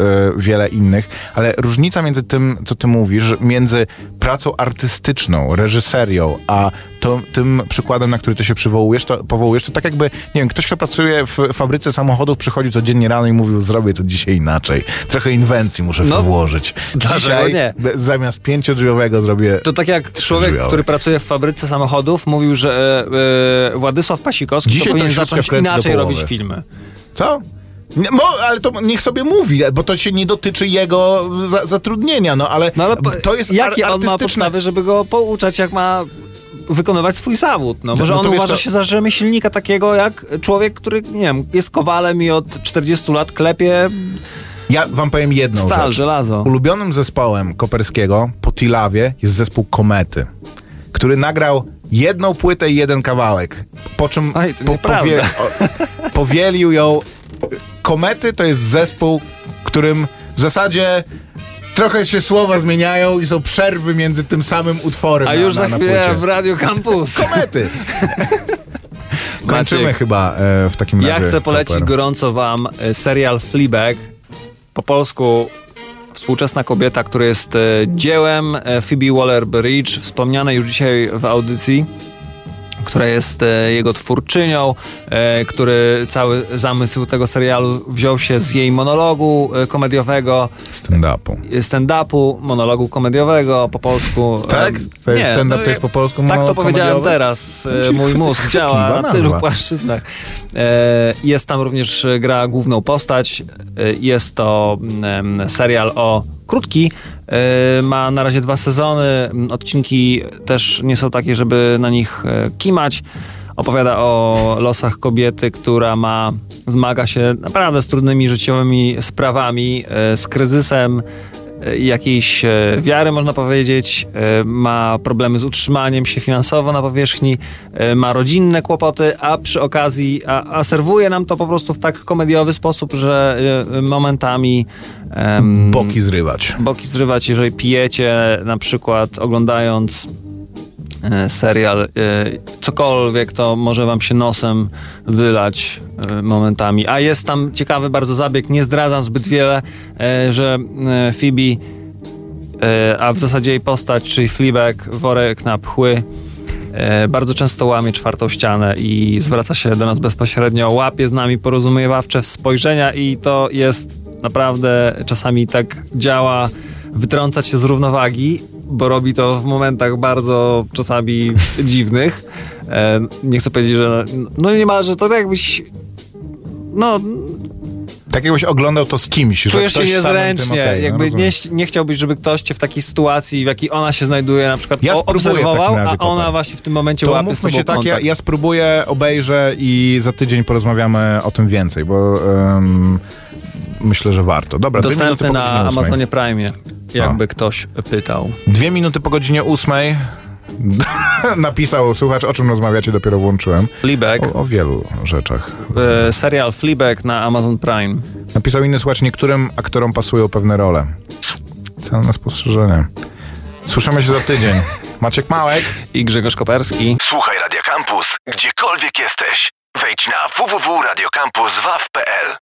wiele innych, ale różnica między tym, co ty mówisz, między pracą artystyczną, reżyserią, a to, tym przykładem, na który ty się przywołujesz, to, powołujesz, to tak jakby, nie wiem, ktoś, kto pracuje w fabryce samochodów, przychodzi codziennie rano i mówił, zrobię to dzisiaj inaczej. Trochę inwencji muszę w No, to włożyć. dlaczego Dzisiaj nie? zamiast pięciodrzwiowego zrobię... To tak jak człowiek, który pracuje w fabryce samochodów, mówił, że e, e, Władysław Pasikowski Dzisiaj powinien zacząć inaczej robić filmy. Co? Mo, ale to niech sobie mówi, bo to się nie dotyczy jego za, zatrudnienia, no ale, No ale po, to jest jakie ar- on ma artystyczne- podstawy, żeby go pouczać, jak ma wykonywać swój zawód? No, może no on uważa to- się za rzemieślnika takiego jak człowiek, który, nie wiem, jest kowalem i od 40 lat klepie Ja wam powiem jedną stal, rzecz. żelazo. Ulubionym zespołem Koperskiego po Tilawie jest zespół Komety, który nagrał jedną płytę i jeden kawałek, po czym Oj, to nieprawda. o, powielił ją. Komety to jest zespół, którym w zasadzie trochę się słowa zmieniają i są przerwy między tym samym utworem A na, już na, za na chwilę w Radio Campus. Komety! Kończymy Maciek, chyba e, w takim razie. Ja chcę polecić Koper. gorąco wam e, serial Fleabag. Po polsku Współczesna kobieta, który jest e, dziełem e, Phoebe Waller-Bridge, wspomnianej już dzisiaj w audycji która jest e, jego twórczynią, e, który cały zamysł tego serialu wziął się z jej monologu e, komediowego, Stand-upu. stand-upu, monologu komediowego po polsku. Tak? To jest stand-up, no, to jest po polsku Tak to powiedziałem komediowy? teraz. Czyli Mój mózg działa na tylu płaszczyznach. Jest tam również gra główną postać. Jest to mm, serial o krótki. E, Ma na razie dwa sezony. Odcinki też nie są takie, żeby na nich e, kimać. Opowiada o losach kobiety, która ma, zmaga się naprawdę z trudnymi życiowymi sprawami, e, z kryzysem jakiejś e, wiary, można powiedzieć, e, ma problemy z utrzymaniem się finansowo na powierzchni, e, ma rodzinne kłopoty, a przy okazji, a, a serwuje nam to po prostu w tak komediowy sposób, że e, momentami em, Boki zrywać. boki zrywać, jeżeli pijecie, na przykład oglądając e, serial, e, cokolwiek, to może wam się nosem wylać e, momentami. A jest tam ciekawy bardzo zabieg, nie zdradzam zbyt wiele, e, że e, Phoebe, e, a w zasadzie jej postać, czyli Fleabag, worek na pchły, e, bardzo często łamie czwartą ścianę i zwraca się do nas bezpośrednio, łapie z nami porozumiewawcze spojrzenia i to jest naprawdę czasami tak działa wytrącać się z równowagi, bo robi to w momentach bardzo czasami dziwnych. E, nie chcę powiedzieć, że no niemalże to tak jakbyś no, Tak jakbyś oglądał to z kimś. czujesz się niezręcznie, okej, no jakby nie, nie chciałbyś, żeby ktoś cię w takiej sytuacji, w jakiej ona się znajduje, na przykład Ja obserwował, a ona właśnie w tym momencie To łapie z się tak, ja, ja spróbuję, obejrzę i za tydzień porozmawiamy o tym więcej, bo em, myślę, że warto. Dobra, Dostępny na. Amazonie Prime, jakby ktoś pytał. Dwie minuty po godzinie ósmej. Napisał słuchacz, o czym rozmawiacie, dopiero włączyłem. Fleabag, O, o wielu rzeczach. e, serial Fleabag na Amazon Prime. Napisał inny słuchacz, niektórym aktorom pasują pewne role. Celne spostrzeżenie. Słyszymy się za tydzień. Maciek Małek. I Grzegorz Koperski. Słuchaj Radio Campus, gdziekolwiek jesteś. Wejdź na www.radiocampus.waw.pl